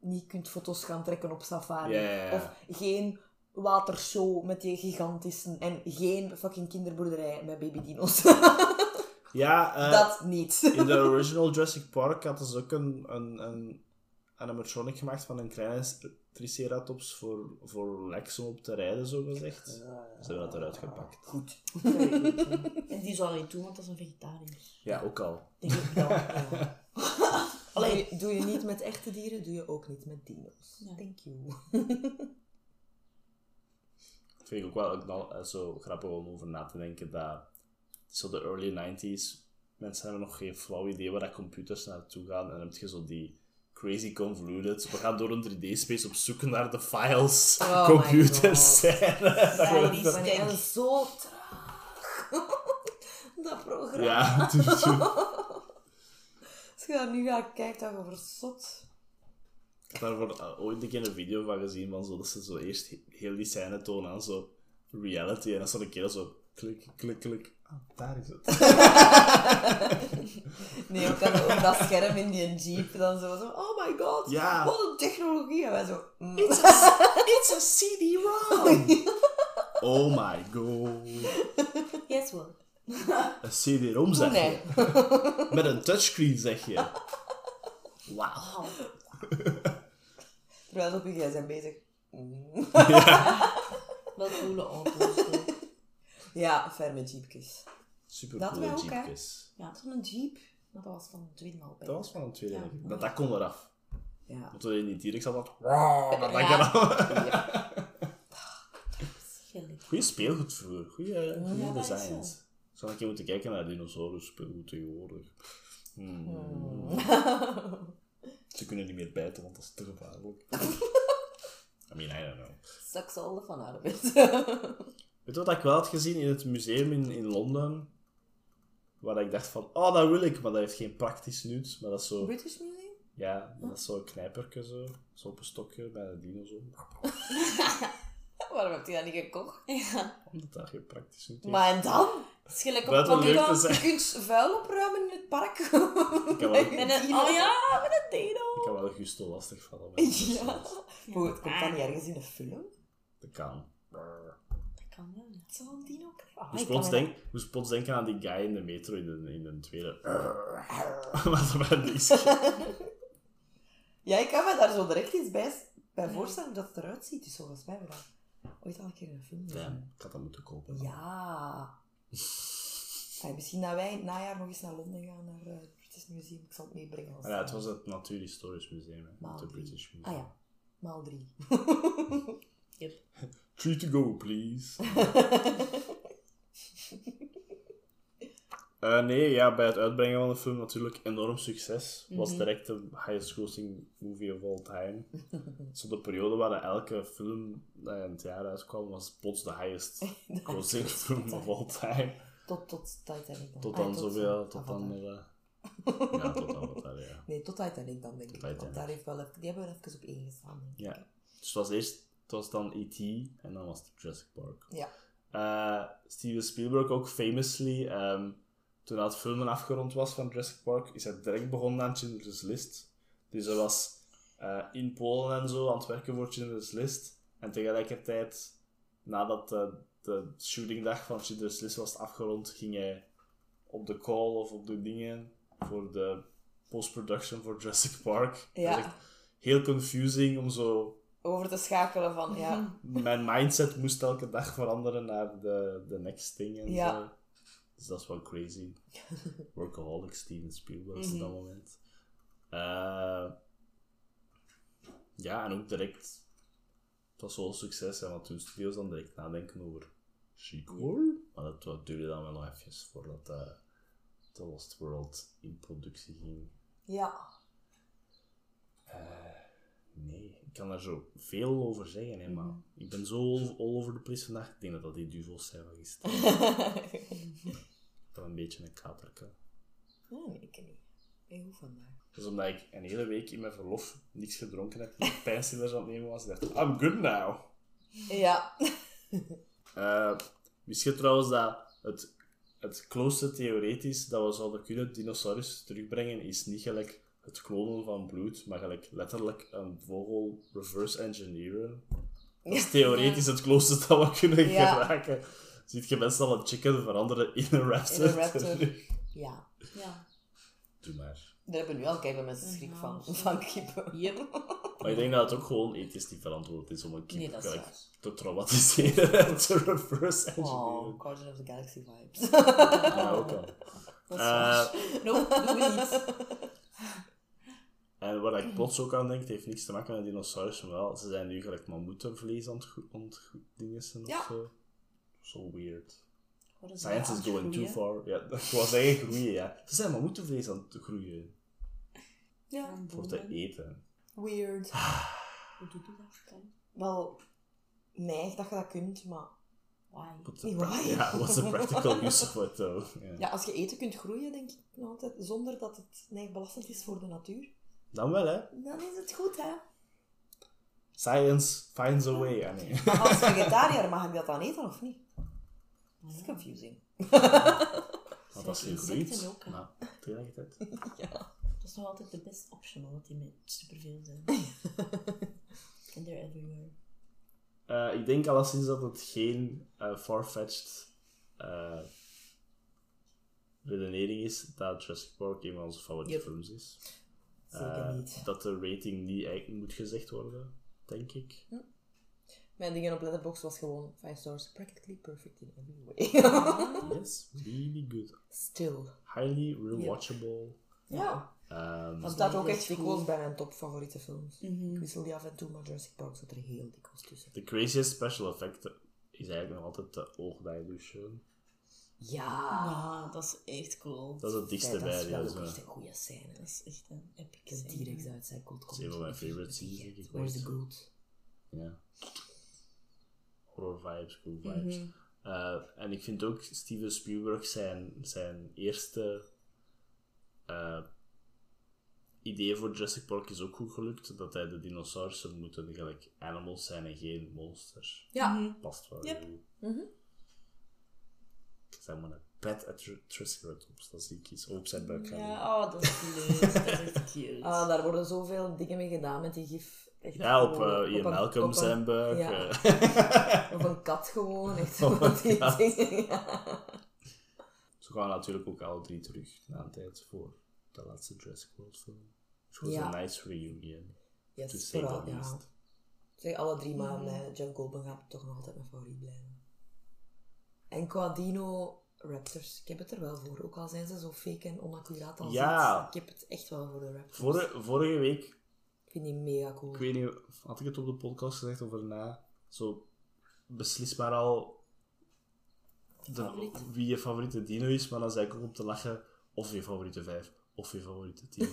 niet kunt foto's gaan trekken op safari. Ja, ja, ja. Of geen watershow met die gigantische... En geen fucking kinderboerderij met babydino's. Ja, eh, dat niet. in de original Jurassic Park hadden ze ook een, een, een animatronic gemaakt van een kleine triceratops voor, voor Lex om op te rijden, zo gezegd. Ze hebben dat eruit gepakt. Goed. En die zou niet doen, want dat is een vegetariër. Ja, ook al. Denk ik wel. Ja. Allee. Doe, je, doe je niet met echte dieren, doe je ook niet met dino's. Ja. Thank you. Vind ik ook wel ook wel, eh, zo grappig om over na te denken dat zo de early 90s, mensen hebben nog geen flauw idee waar dat computers naartoe gaan. En dan heb je zo die crazy convoluted. We gaan door een 3D-space op zoek naar de files. Oh computers zijn. Ja, die echt zo traag. dat programma. ja, dus- Als je daar nu gaat kijken, dan je verzot. Ik heb daarvoor eh, ooit een keer een video van gezien van zo, dat ze zo eerst he- heel die scène tonen aan zo reality en dan zo een keer zo klik, klik, klik. Daar is het. Nee, ook dan op dat scherm in die jeep, dan zo, zo oh my god, Ja. wat een technologie. En wij zo, mm. It's a, it's a CD-ROM! Oh my god. Yes, wel. Een CD-ROM zeg nee. je. Met een touchscreen zeg je. Wauw. Terwijl ze op je gsm bezig. Mm. Wel coole auto's. Zo. Ja, ferme jeepjes. Super Dat coole ook, jeepjes. Ja, Zo'n jeep. maar dat was van de tweede al bij. Dat was van een tweede, Ja. ik. Dat, dat kon eraf. Ja. Want toen je in die T-Rex zat, dat... dat Ja. kan Gillig. Goeie speelgoed vroeger. Goeie, goeie dat designs. Ik zou een keer moeten kijken naar dinosaurus speelgoed tegenwoordig. Hmm. Ze kunnen niet meer bijten, want dat is te gevaarlijk. I mean, I don't know. Sucks all the fun out of it. Weet je wat ik wel had gezien in het museum in, in Londen? Waar ik dacht van, oh, dat wil ik, maar dat heeft geen praktisch nut. Maar dat is zo, British Museum? ja, dat is zo'n knijperke zo. Zo op een stokje bij de dino zo. Waarom heb je dat niet gekocht? Ja. Omdat dat geen praktisch nut heeft. Maar en dan? Het is gelijk op Buiten op- leuk te Dan, zijn. je kunt vuil opruimen in het park. Ik kan wel, een, oh ja, met een dino. kan wel Gusto lastig vallen. met Ja. Hoe, het komt dan niet ergens in een film? Dat kan. Dat kan wel. Zo'n dino krijgen. Moest plots, denk, moest plots denken aan die guy in de metro in de, in de tweede. Wat er bij niks. Ja, ik kan me daar zo direct iets bij, bij voorstellen hoe dat het eruit ziet. Dus volgens mij hebben we dat ooit al een keer in een film. Ja, ik had dat moeten kopen. Ja. Misschien dat wij in het najaar nog eens naar Londen gaan, naar eh, het British Museum. Ik zal het meebrengen. als- ja, het was het Natuurhistorisch Museum, hè, het. British Museum. Ah ja, maal drie. Yep. Three to go, please. Eh, nee, ja, bij het uitbrengen van de film natuurlijk enorm succes. Was direct de highest grossing movie of all time. Zo de periode waar elke film dat in het jaar uitkwam, was plots de highest grossing film of all time. Tot, tot Titanic dan. Tot Ah, dan zoveel, tot dan... eh, ja, tot Avatar, ja. Nee, tot Titanic dan, denk ik. Titanic. Want daar heeft wel even, die hebben we even op één gestaan, denk ik. Ja. Dus het was eerst, het was dan E.T. en dan was het Jurassic Park. Ja. Eh, Steven Spielberg ook famously, ehm, toen dat filmen afgerond was van Jurassic Park, is hij direct begonnen aan Schindler's List. Dus hij was eh, in Polen en zo aan het werken voor Schindler's List. En tegelijkertijd, nadat de, de shootingdag van Schindler's List was afgerond, ging hij op de call of op de dingen voor de post-production voor Jurassic Park. Ja. Heel confusing om zo Over te schakelen van, ja. mijn mindset moest elke dag veranderen naar de, de next thing en Ja. zo. Dus dat is wel crazy. Workaholic Steven Spielberg op dat moment. Eh, ja, en ook direct... Het was wel een succes, hè, want toen studios dan direct nadenken over sequel. Maar dat, duurde dan wel nog even voordat eh The Lost World in productie ging. Ja. Nee, ik kan daar zo veel over zeggen, hè, maar ik ben zo all, over the place vandaag. Ik denk dat dat die duvels zijn van gisteren. dat een beetje een katerke. Nee, nee, ik niet. Ik hoef vandaag. Is omdat ik een hele week in mijn verlof niks gedronken heb, pijnstillers aan het nemen was. Ik dacht, I'm good now. Ja. Eh wist je trouwens dat het, het closeste theoretisch dat we zouden kunnen dinosaurus terugbrengen, is niet gelijk het klonen van bloed, maar gelijk letterlijk een vogel reverse engineeren. Dat is theoretisch het closeste dat we kunnen Ja. geraken. Ziet je mensen al een chicken veranderen in een raptor? In een raptor. Ja. Ja. Doe maar. Daar hebben nu al kijken mensen schrik van. Van kippen. Yep. Maar ik denk dat het ook gewoon ethisch niet verantwoord is om een kip Nee, gelijk te traumatiseren en te reverse engineeren. Oh, Guardian of the Galaxy vibes. Ja, ook al. Dat is Eh. Nope, niet. En waar ik plots ook aan denk, het heeft niks te maken met dinosaurussen, maar wel, ze zijn nu gelijk mammoetenvlees aan het go- aan het go- dingen zijn Ja. of zo. Zo weird. Wat Science dat? is going too far. Ja, ik wou zeggen groeien, ja. Ze zijn mammoetenvlees aan het groeien. Ja. Voor te eten. Weird. Hoe doe je dat? Kan? Wel, neig dat je dat kunt, maar... Why? Nee? Ja, what's the practical use of it, though? Ja. Ja, als je eten kunt groeien, denk ik nog altijd, zonder dat het neig belastend is voor de natuur, Dan wel, hè. dan is het goed, hè. Science finds a way. Ah, nee. Maar als vegetariër mag ik dat dan eten of niet? Dat is confusing. Want als je groeit, ook, hè. maar tegelijkertijd... Dat is nog altijd de best option, omdat die met superveel zijn. And they're everywhere. Eh, ik denk alleszins dat het geen eh, far-fetched eh, redenering is dat Jurassic Park een van onze favoriete Yep. films is. Zeker Eh, niet. Dat de rating niet eigenlijk moet gezegd worden, denk ik. Mijn dingen op Letterboxd was gewoon 5 stars, practically perfect in every way. Yes, really good. Still. Highly rewatchable. Ja. Ehm, Dat staat ook echt dikwijls bij mijn top favoriete films. Mhm. Ik wissel die af en toe, maar Jurassic Park zit er heel dikwijls tussen. de craziest special effect is eigenlijk nog altijd de oogdilution. Ja. Ja, dat is echt cool. Dat is het dichtste dat bij is die. wel Dat ook is, echt een- een goede scène. Dat is echt een epic De scène. T-Rex uitcycled Dat is een van mijn favorite scenes, denk ik. Where's the goat? Ja. Horror vibes, cool vibes. Mhm. Eh, en ik vind ook Steven Spielberg zijn, zijn eerste eh, idee voor Jurassic Park is ook goed gelukt. Dat hij de dinosaurussen moeten gelijk animals zijn en geen monsters. Ja. Past wel Yep. Mhm. Zeg maar een pet at Tr- Triceratops. Dat zie ik iets op zijn buik gaan doen. Ja, oh, dat is leuk. dat is echt cute. Ah, daar worden zoveel dingen mee gedaan met die gif. Echt Ja, op gewoon- eh Ian een- Malcolm op een- zijn buik. ja. eh. Of een kat gewoon, echt zo een die kat. dingen. Ja. Ze gaan natuurlijk ook alle drie terug na een tijd voor de laatste Jurassic World film. Which was a nice reunion. to Yes, say the vooral, ja. least. Zeg, alle drie, maar nee, Jeff Goldblum gaat toch nog altijd mijn favoriet blijven. En qua Dino Raptors, ik heb het er wel voor. Ook al zijn ze zo fake en onaccuraat als Ja. iets, ik heb het echt wel voor de Raptors. Vorige, vorige week, Ik vind die mega cool. ik weet niet, had ik het op de podcast gezegd of erna, zo beslis maar al de, wie je favoriete dino is, maar dan zei ik ook om te lachen of je favoriete 5 of je favoriete 10.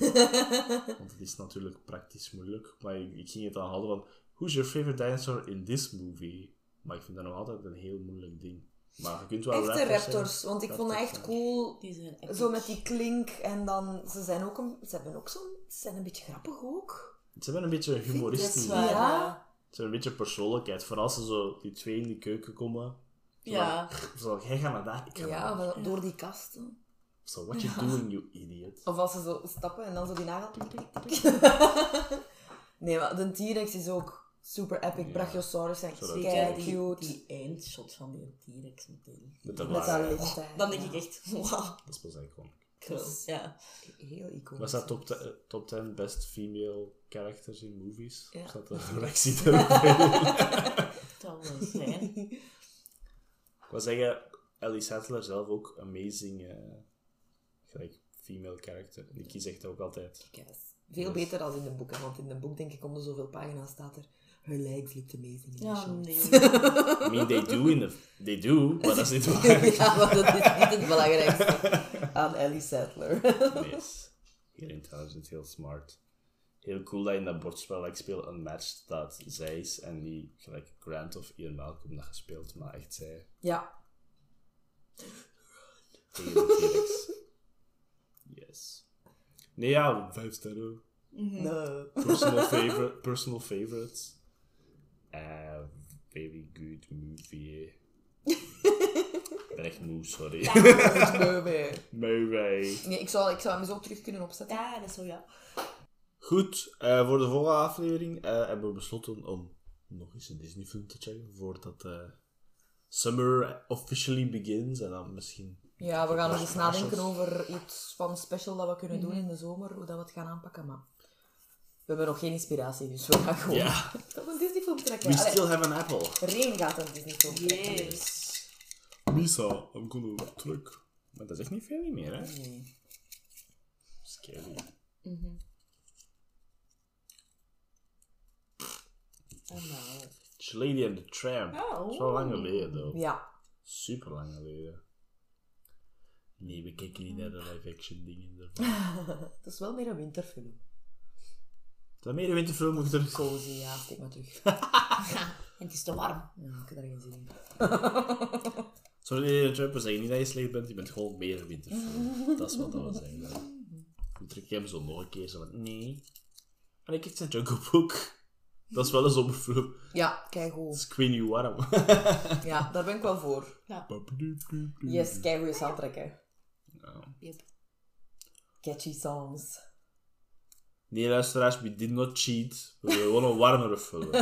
Want het is natuurlijk praktisch moeilijk, maar ik, ik ging het dan houden van who's your favorite dinosaur in this movie? Maar ik vind dat nog altijd een heel moeilijk ding. Maar je kunt wel Echte raptors want ik vond dat echt cool. Die zijn epic. Zo met die klink en dan, ze zijn ook een, ze hebben ook zo'n, ze zijn een beetje grappig ook. Ze hebben een beetje humoristisch. waar, Ja. ja. Ze hebben een beetje persoonlijkheid. Vooral als ze zo die twee in de keuken komen. Zo Ja. van, Zo, jij gaat naar daar, ik ga Ja, naar daar. wel door die kasten. So, what you doing, you idiot? Of als ze zo stappen en dan zo die nagel. nee, maar de T-Rex is ook super epic. Ja. Brachiosaurus kei die, cute. die eindshot van die T-Rex meteen. Met dat. Dan denk ik echt, wow, Dat is pas iconic. cool. Ja. Heel iconisch. Was dat top, te- top 10 best female characters in movies? Ja. Of zat dat Lexi erop? Dat wel zijn. Ik wil zeggen, Ellie Sattler zelf ook amazing eh, gelijk female character. En ik kies echt ook altijd. Yes. Veel beter dan in de boeken, want in de boek denk ik om de zoveel pagina's staat er Her legs looked amazing in the Ja, show. nee. I mean, they do in the... They do, maar dat is niet waar. ja, maar dat is niet het belangrijkste aan Ellie Sattler. Yes. Heel intelligent, heel smart. Heel cool dat in dat bordspel dat ik speel Unmatched dat zij is en niet gelijk Grant of Ian Malcolm dat gespeeld, maar echt zij ja. Yes. Nee, ja, vijf sterren. nee. Personal, favorite, personal favorites. Uh, very good movie. ik ben echt moe, sorry. Movie. Movie. Nee, ik zou, ik zou hem zo terug kunnen opzetten. Ja, dat is zo, ja. Goed, eh, voor de volgende aflevering eh, hebben we besloten om nog eens een Disney-film te checken voordat eh summer officially begins. En dan misschien. Ja, we gaan nog eens nadenken over iets van special dat we kunnen doen in de zomer, hoe dat we het gaan aanpakken, maar hebben nog geen inspiratie, dus we gaan gewoon Ja. een Disney-film trekken. We Allee, still have an apple. Reen gaat een Disney-film trekken. Yes. Misa, I'm gonna terug. Maar dat is echt niet veel niet meer, hè? Nee. Scary. Oh, nou. Lady and the Tramp. Oh. Wel lang geleden, though. Ja. Super lang geleden. Nee, we kijken niet naar de live-action dingen ervan. Het is wel meer een winterfilm. Dat meer een winterfilm moet er... Cozy, ja, steek maar terug. En het is te warm. Ja, ik heb daar geen zin in. Sorry, the Tramp, we zeggen niet dat je slecht bent, je bent gewoon meer een winterfilm. dat is wat dat we zeggen. hè. We trekken hem zo nog een keer zo van, nee. En ik heb zijn Jungle Book. Dat is wel een zomerfilm. Ja, kijk ik weet niet waarom. Ja, daar ben ik wel voor. Yes, kijk goede soundtrack, hè. Yep. Catchy songs. Nee, luisteraars, we did not cheat. We willen gewoon een warmere film.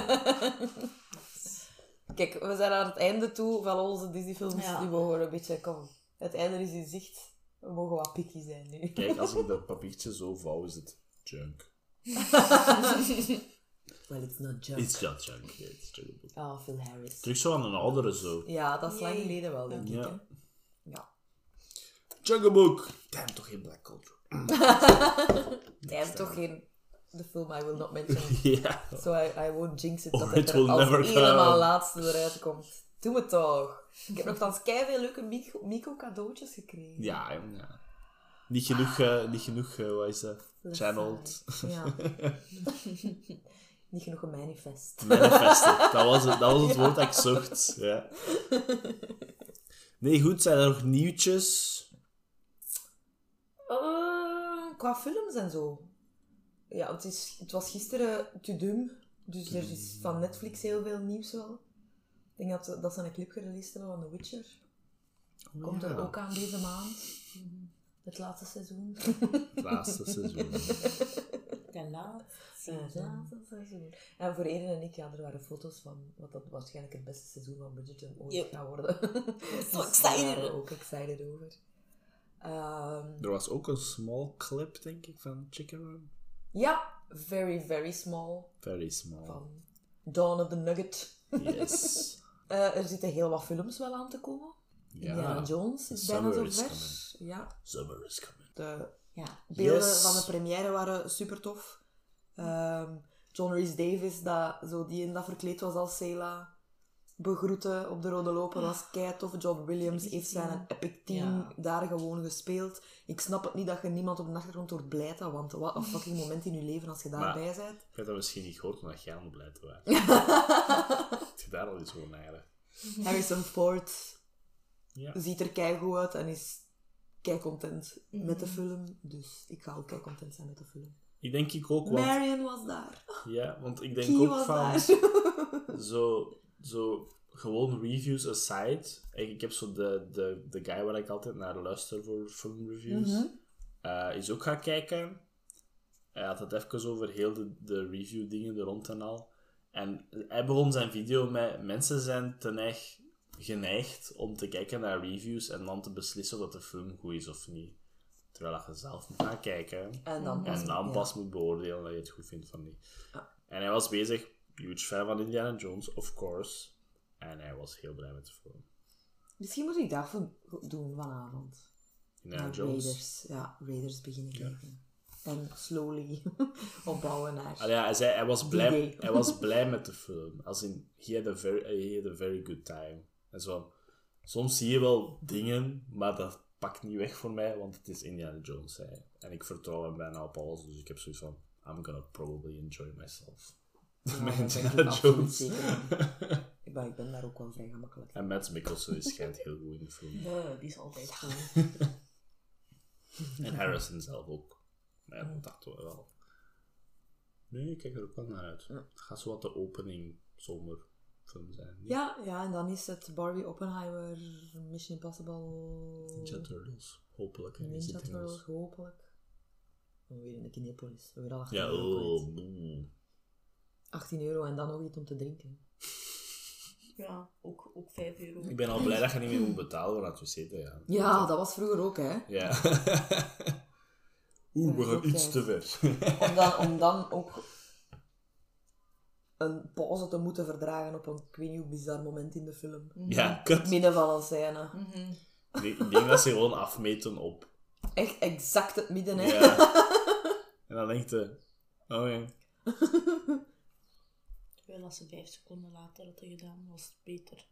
Kijk, we zijn aan het einde toe van onze Disney-films. Ja. Die mogen een beetje, kom. Het einde is in zicht. We mogen wat picky zijn nu. Kijk, als ik dat papiertje zo vouw, is het junk. Well, it's not junk. It's just junk. It's Book. Oh, Phil Harris. Terug zo aan een oudere zo. Ja, dat is lang geleden wel, denk ik. Hè? Ja. Jungle Book! Damn, toch geen black culture. Hij heeft toch geen... De film I will not mention. ja. So I, I won't jinx it dat it het er als helemaal laatste eruit komt. Doe het toch. Ik heb nogthans veel leuke Mico, Mico cadeautjes gekregen. Ja, ja. Niet genoeg, eh, niet genoeg, eh, wat is dat? Channeled. Ja. Niet genoeg een manifest. Manifesten. Dat was het, dat was het woord dat ik zocht. Ja. Nee, goed, zijn er nog nieuwtjes? Qua films en zo. Ja, het, is, het was gisteren Tudum. Dus er is van Netflix heel veel nieuws wel. Ik denk dat, dat ze een clip gereleased hebben van The Witcher. Komt er ook aan deze maand. Het laatste seizoen. Het laatste seizoen. Laatste. Het laatste seizoen. En voor Eren en ik, ja, er waren foto's van wat dat waarschijnlijk het beste seizoen van Bridgerton ooit Yep. gaat worden. Daar excited. waren we ook excited over. Ehm, Er was ook een small clip, denk ik, van Chicken Run. ja, very, very small. Very small. Van Dawn of the Nugget. Yes. Eh, er zitten heel wat films wel aan te komen. Ja. Indiana Jones is Summer bijna is zo ver. coming. Ja, Summer is coming. de Ja. beelden Yes. van de première waren super tof. Ehm, John Rhys Davis, dat, zo die in dat verkleed was als Sela. Begroeten op de rode loper. was kei tof. John Williams ik heeft zijn epic team Ja. daar gewoon gespeeld. Ik snap het niet dat je niemand op de achtergrond hoort blijten, want wat een fucking moment in je leven als je daarbij bent. Ik heb dat misschien niet gehoord, omdat jij aan het blijten was. Heb je daar al iets over nagedacht? Harrison Ford Ja. ziet er keigoed uit en is kei content met de Mhm. film. Dus ik ga ook kei content zijn met de film. Ik denk ik ook, want... Marion was daar. Ja, want ik denk Key ook was van... daar. zo, zo gewoon reviews aside. Ik, ik heb zo de, de, de guy waar ik altijd naar luister voor filmreviews. Mhm. eh, is ook gaan kijken. Hij had het even over heel de, de review dingen er rond en al. En hij begon zijn video met mensen zijn ten neig geneigd om te kijken naar reviews en dan te beslissen of dat de film goed is of niet. Terwijl je zelf moet gaan kijken. En dan pas. En dan ja. pas moet beoordelen dat je het goed vindt van niet. Ja. En hij was bezig, huge fan van Indiana Jones, of course. En hij was heel blij met de film. Misschien moet ik dat voor- doen vanavond. Indiana Naar Jones. Raiders. Ja, Raiders beginnen kijken. En slowly opbouwen naar... Allee, ja, hij, zei, hij, was blij, hij was blij met de film. Als in, he had a very, he had a very good time. En zo, soms zie je wel dingen, maar dat pakt niet weg voor mij, want het is Indiana Jones. Hè. En ik vertrouw hem bijna op alles, dus ik heb zoiets van, I'm gonna probably enjoy myself. Ja, met ik Indiana Jones. zeker van. Ik ben, daar ook wel vrij gemakkelijk. En Mads Mikkelsen is schijnt heel goed in de film. Ja, die is altijd goed. En Harrison zelf ook. Maar ja, dat dachten we wel. Nee, ik kijk er ook wel naar uit. Het gaat zo wat de opening zomerfilm zijn. niet? Ja, ja, en dan is het Barbie Oppenheimer, Mission Impossible, Ninja Turtles, hopelijk. hè, Ninja. Turtles, hopelijk. En weer in de Kinepolis. Weer al 18 Ja, oh, boe. 18 euro en dan nog iets om te drinken. Ja, ook, ook 5 euro. Ik ben al blij dat je niet meer moet betalen voor naar het wc te gaan. Ja, dat was vroeger ook, hè. Ja. Oeh, we Ja, gaan iets te ver. Om dan, om dan ook een pauze te moeten verdragen op een, ik weet niet hoe bizar moment in de film. ja, In kut. het midden van een scène. Mhm. Nee, ik denk dat ze gewoon afmeten op. Echt exact het midden, hè. Ja. En dan denk je, oh ja. Terwijl als ze 5 seconden later hadden gedaan, was het beter.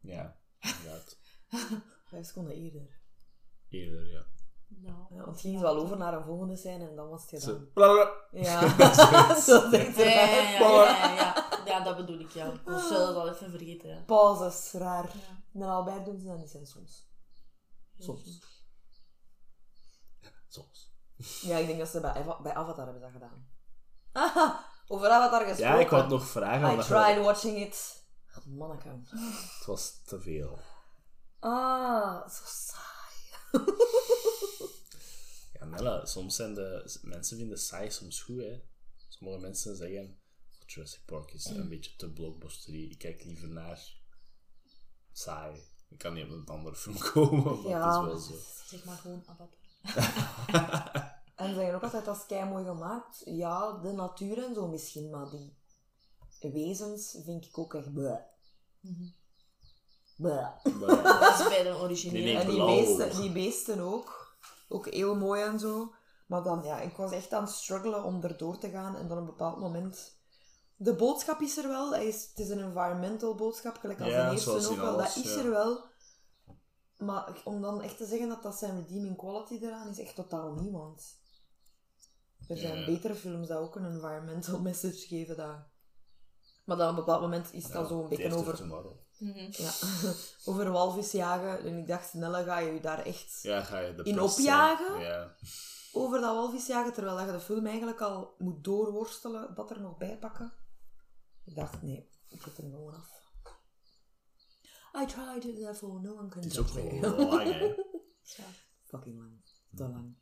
Ja, inderdaad. Vijf seconden eerder. Eerder, ja. Nou, Ja, want het ging wel over naar een volgende scène en dan was het gedaan. Blablabla. Ja, zo denkt Ja, ja, ja, ja, ja, ja. Ja, dat bedoel ik, ja. Ik was zelfs al even vergeten. Ja. Pauzes, raar. Ja. En allebei doen ze dat niet zijn soms. Soms. Soms. Ja, ik denk dat ze bij, Ava- bij Avatar hebben dat gedaan. Aha, over Avatar gesproken. Ja, ik wou het nog vragen. I tried watching it. Manneke. Het was te veel. Ah, zo saai. Ja, Nella, soms zijn de... Mensen vinden saai soms goed, hè. Sommige mensen zeggen... Jurassic Park is een beetje te blockbustery. Ik kijk liever naar... Saai. Ik kan niet op een andere film komen, maar Ja. het is wel zo. Zeg maar gewoon Avatar. En ze zeggen ook altijd, dat is kei mooi gemaakt. Ja, de natuur en zo misschien, maar die wezens vind ik ook echt bleh. Bleh. Maar, Dat is bij de originele. En die beesten, die beesten ook. Ook heel mooi en zo. Maar dan, ja, ik was echt aan het struggelen om erdoor te gaan. En dan op een bepaald moment... De boodschap is er wel. Hij is, het is een environmental boodschap, gelijk als Ja, de eerste ook wel. alles, dat is ja. er wel. Maar om dan echt te zeggen dat dat zijn redeeming quality eraan is, echt totaal niet. Er zijn Ja. betere films die ook een environmental message geven. Dat... Maar dan op een bepaald moment is dat zo een beetje over, Tomorrow. Mhm. ja, over walvisjagen. En ik dacht, Nelle, ga je je daar echt Ja, ga je de In opjagen? Ja. over dat walvisjagen, terwijl dat je de film eigenlijk al moet doorworstelen, dat er nog bij pakken. Ik dacht, nee, ik zet er gewoon af. I tried it, therefore no one can Het is ook gewoon lang, hè. Fucking lang. Te lang.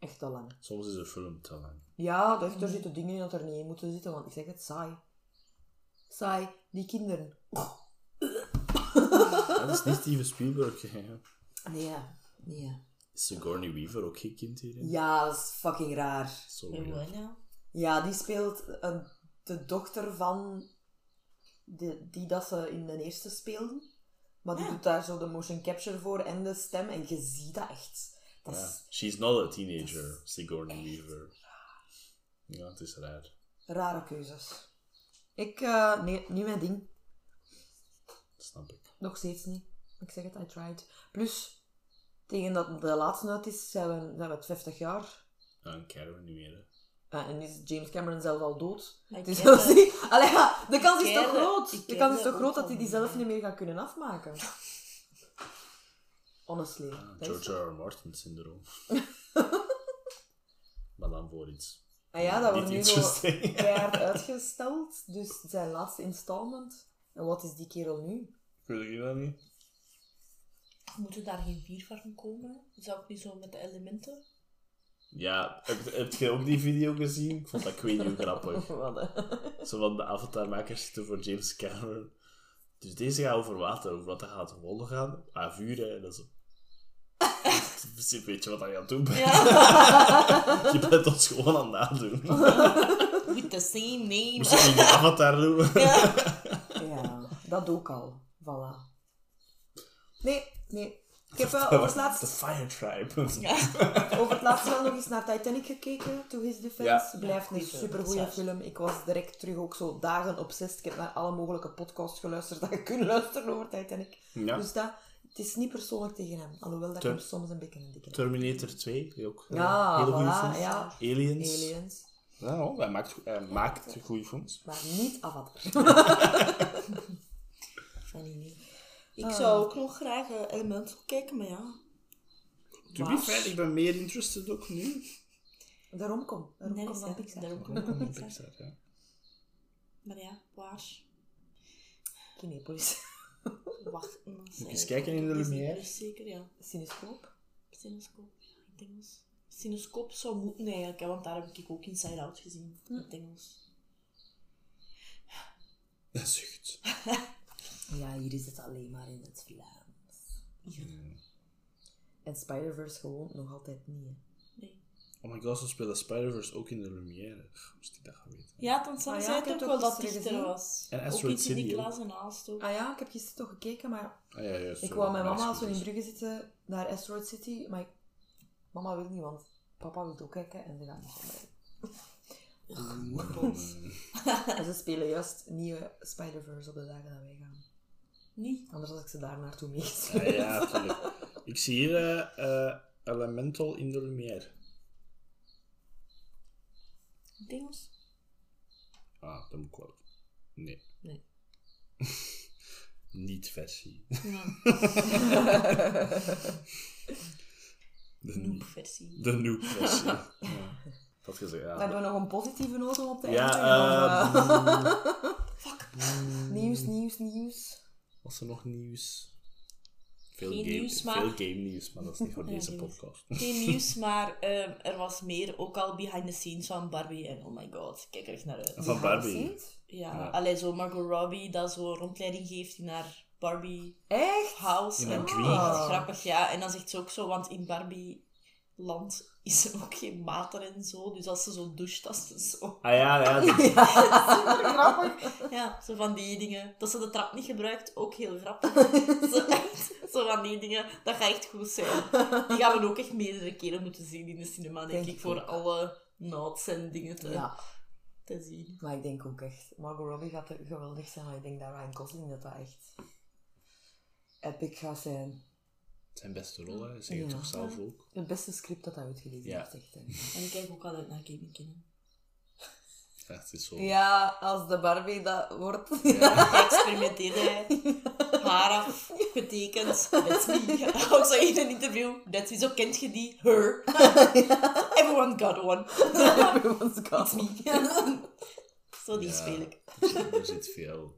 Echt te lang. Soms is een film te lang. Ja, er, er zitten dingen in dat er niet in moeten zitten, want ik zeg het, saai. Saai. Die kinderen. Dat is niet Steven Spielberg. hè. Nee, nee. Is Sigourney Weaver ook geen kind hierin? Ja, dat is fucking raar. Zo Ja, ja. Ja, die speelt een, de dochter van de, die dat ze in de eerste speelden. Maar die Ja. doet daar zo de motion capture voor en de stem. En je ziet dat echt. Ja. is She's not a teenager, Sigourney Weaver. Ja, het is raar. rare keuzes. Ik, eh, nee, niet mijn ding. Snap ik. Nog steeds niet. Ik zeg het, I tried. Plus, tegen dat de laatste uit is, zijn we, zijn we het 50 jaar. Ja, een Caravan niet meer, hè. En is James Cameron zelf al dood. Ik Dus ken dat is de- niet... Allee, ja, de kans is toch groot? De kans is toch groot dat hij die zelf niet meer gaat kunnen afmaken? Honestly. Ah, George R. R. Martin syndroom. maar dan voor iets. Ah ja, dat wordt nu zo keihard uitgesteld. Dus zijn laatste installment. En wat is die kerel nu? Weet ik dat niet? Moeten daar geen vier van komen? Zou ik niet zo met de elementen? Ja, heb, heb je ook die video gezien? Ik vond dat ik weet niet hoe grappig. Zo van de avatarmakers zitten voor James Cameron. Dus deze gaat over water, over wat er gaat gewonnen gaan. Vuur, hè. En dat is zo... In principe weet je wat je aan het doen bent. Je bent ons gewoon aan het nadoen. With the same name. Moest ik niet avatar doen? Ja, dat ook al. Voilà. Nee, nee. Ik heb wel Dat over het laatst De Fire Tribe. Over het laatst wel nog eens naar Titanic gekeken, To His Defense. Ja. Blijft Ja, een goeie film, supergoeie film. Ik was direct terug ook zo dagen obsessed. Ik heb naar alle mogelijke podcasts geluisterd dat je kunt luisteren over Titanic. Ja. Dus dat, het is niet persoonlijk tegen hem. Alhoewel dat ik Ter- hem soms een beetje een dikke Terminator 2, die ook. eh, Ja, hele goede voilà, films. ja. Aliens. Aliens. Ja, oh, hij maakt, hij maakt goede films. Maar niet Avatar. Funny niet. Ik Ah. zou ook nog graag eh, Elemental kijken, maar ja. To be fair, ik ben meer interested ook nu. Daarom kom. Daarom Nee, kom dat van ik. Pixar. Daarom Kom, ik. Pixar, ja. Maar ja, waar? Kinepolis. Wacht. Moet ik eens kijken in de Lumière? Zeker, ja. Cinescoop. Cinescoop, ja, in het Engels. Cinescoop zou moeten eigenlijk, hè, want daar heb ik ook Inside Out gezien. In het Engels. Dat zucht. Ja, hier is het alleen maar in het Vlaams. En Spider-Verse gewoon nog altijd niet. hè. Oh my god, ze spelen Spider-Verse ook in de Lumière. Moest ik dat gaan weten. Ja, dan zei Ah ja, zei het heb ook wel ook dat dichter was. En ook Asteroid iets in die ook. klas en naast ook. Ah ja, ik heb gisteren toch gekeken, maar Ah ja, juist. Ik wou met mama is zo in. Brugge zitten naar Asteroid City, maar ik- mama wil niet, want papa wil ook kijken en ze gaan niet samen. En ze spelen juist nieuwe Spider-Verse op de dagen dat wij gaan. Niet? Anders had ik ze daar naartoe meegestuurd. Ja, ja, tuurlijk. Ik zie hier eh, eh, Elemental in de Lumière. In het Engels? Ah, dat moet ik wel. Nee. Nee. Niet versie. Ja, De, noob nie- versie. de noob versie. ja. Dat gezegd, ja. Hebben we nog een positieve noot om op te Ja, eindigen? eh, Of, eh, nieuws, nieuws, nieuws. was er nog nieuws? Veel Geen game, nieuws, maar- Veel game nieuws, maar dat is niet voor Ja, deze podcast. Geen nieuws, maar ehm, er was meer ook al behind the scenes van Barbie. En oh my god, kijk er echt naar uit. Van Barbie. Ja, Ja. alleen zo Margot Robbie dat zo rondleiding geeft in haar Barbie Echt? house. In en dream. grappig, ja. En dan zegt ze ook zo, want in Barbie land is er ook geen water en zo. Dus als ze zo doucht, dat ze zo... Ah ja, ja. die- Grappig. Ja, zo van die dingen. Dat ze de trap niet gebruikt, ook heel grappig. zo, echt, zo van die dingen, dat gaat echt goed zijn. Die gaan we ook echt meerdere keren moeten zien in de cinema, denk, Denk ik, ik voor ook. alle notes en dingen te, Ja, te zien. maar ik denk ook echt, Margot Robbie gaat er geweldig zijn, maar ik denk dat Ryan Gosling dat dat echt epic gaat zijn. Zijn beste rol, hè. Zeg je Ja. toch zelf ook? Het beste script dat hij uitgelezen Ja. heeft, echt. hè. En ik kijk ook altijd naar Gaming Kennen. Ja, het is zo. Ja, als de Barbie dat wordt. Geëxperimenteerd, hij. Haar af, getekend. That's me. Ook zo in een interview. That's me. Zo kent je die? Her. Everyone got one. Everyone's got It's me. me. zo die Ja. speel ik. Er zit- Er zit veel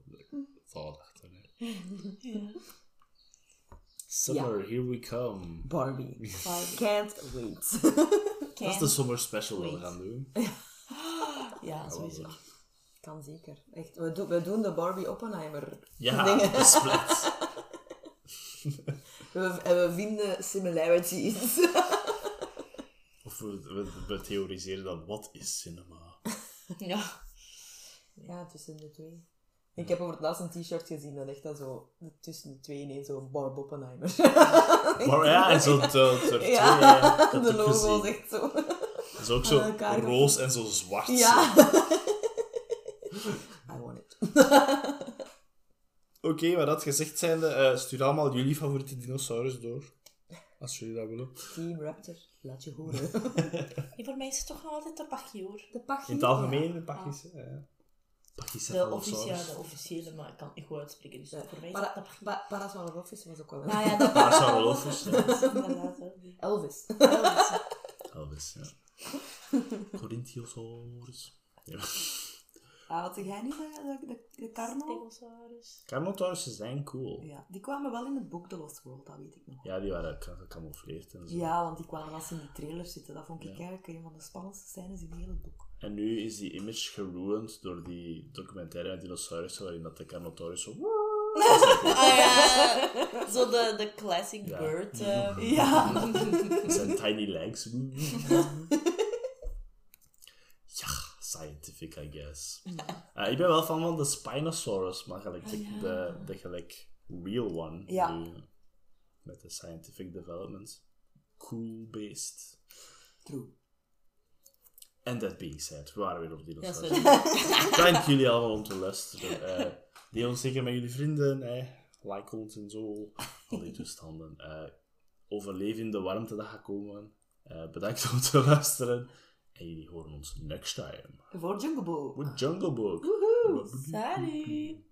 thought achter. Hè. Summer, here we come. Barbie. Barbie. Can't wait. Dat is de summer special dat we Wait. gaan doen. Ja, sowieso. Kan zeker. Echt, we, doen- we doen de Barbie Oppenheimer. Ja, dingen. de split. We, en we vinden similarities. Of we, we, we theoriseren dan, wat is cinema? Ja. ja, tussen de twee. Ik heb over het laatst een t-shirt gezien dat echt dan zo tussen de twee ineens zo Barb Oppenheimer. Maar ja, en zo de, de, de Ja, twee, de dat logo echt zo. Dat is ook zo roos en zo zwart. Ja. zo. I want it. Oké, Oké, maar dat gezegd zijnde, eh stuur allemaal jullie favoriete dinosaurus door. Als jullie dat willen. Team Raptor, laat je horen. Nee, voor mij is het toch nog altijd de pachioor. De pachie. In het algemeen, de Pachyce. Ja. De officiële, de officiële, maar ik kan het niet goed uitspreken. Dus voor mij Para, Parasaurolophus was ook wel Ah ja, dat Parasaurolophus, ja. Inderdaad, hè. Elvis. Elvis, ja. Corinthiosaurus. Ja. Ah, wat zeg jij niet, de, de, de, de Carno? Stegosaurus. Carnotaurussen zijn cool. Ja, die kwamen wel in het boek The Lost World, dat weet ik nog. Ja, die waren gecamoufleerd en zo. Ja, want die kwamen als ze in die trailer zitten. Dat vond ik Ja. eigenlijk een van de spannendste scènes in heel het boek. En nu is die image geruined door die documentaire met dinosaurussen, waarin dat de Carnotaurus zo... Ah ja, zo de, de classic Ja. bird. eh. Ja. zijn tiny legs. ja, scientific, I guess. Eh, ik ben wel fan van de Spinosaurus, maar gelijk de, de, de gelijk real one. Ja. nu, met de scientific development. Cool beest. True. En that being said, we waren weer op Ja, dinosaurus. sorry. Dank jullie allemaal om te luisteren. Eh deel ons zeker met jullie vrienden. Eh. Like ons en zo. Al die toestanden. Overleef in de warmte dat gaat komen. Eh, bedankt om te luisteren. En jullie horen ons next time. Voor Jungle Book. With Jungle Book. Salut!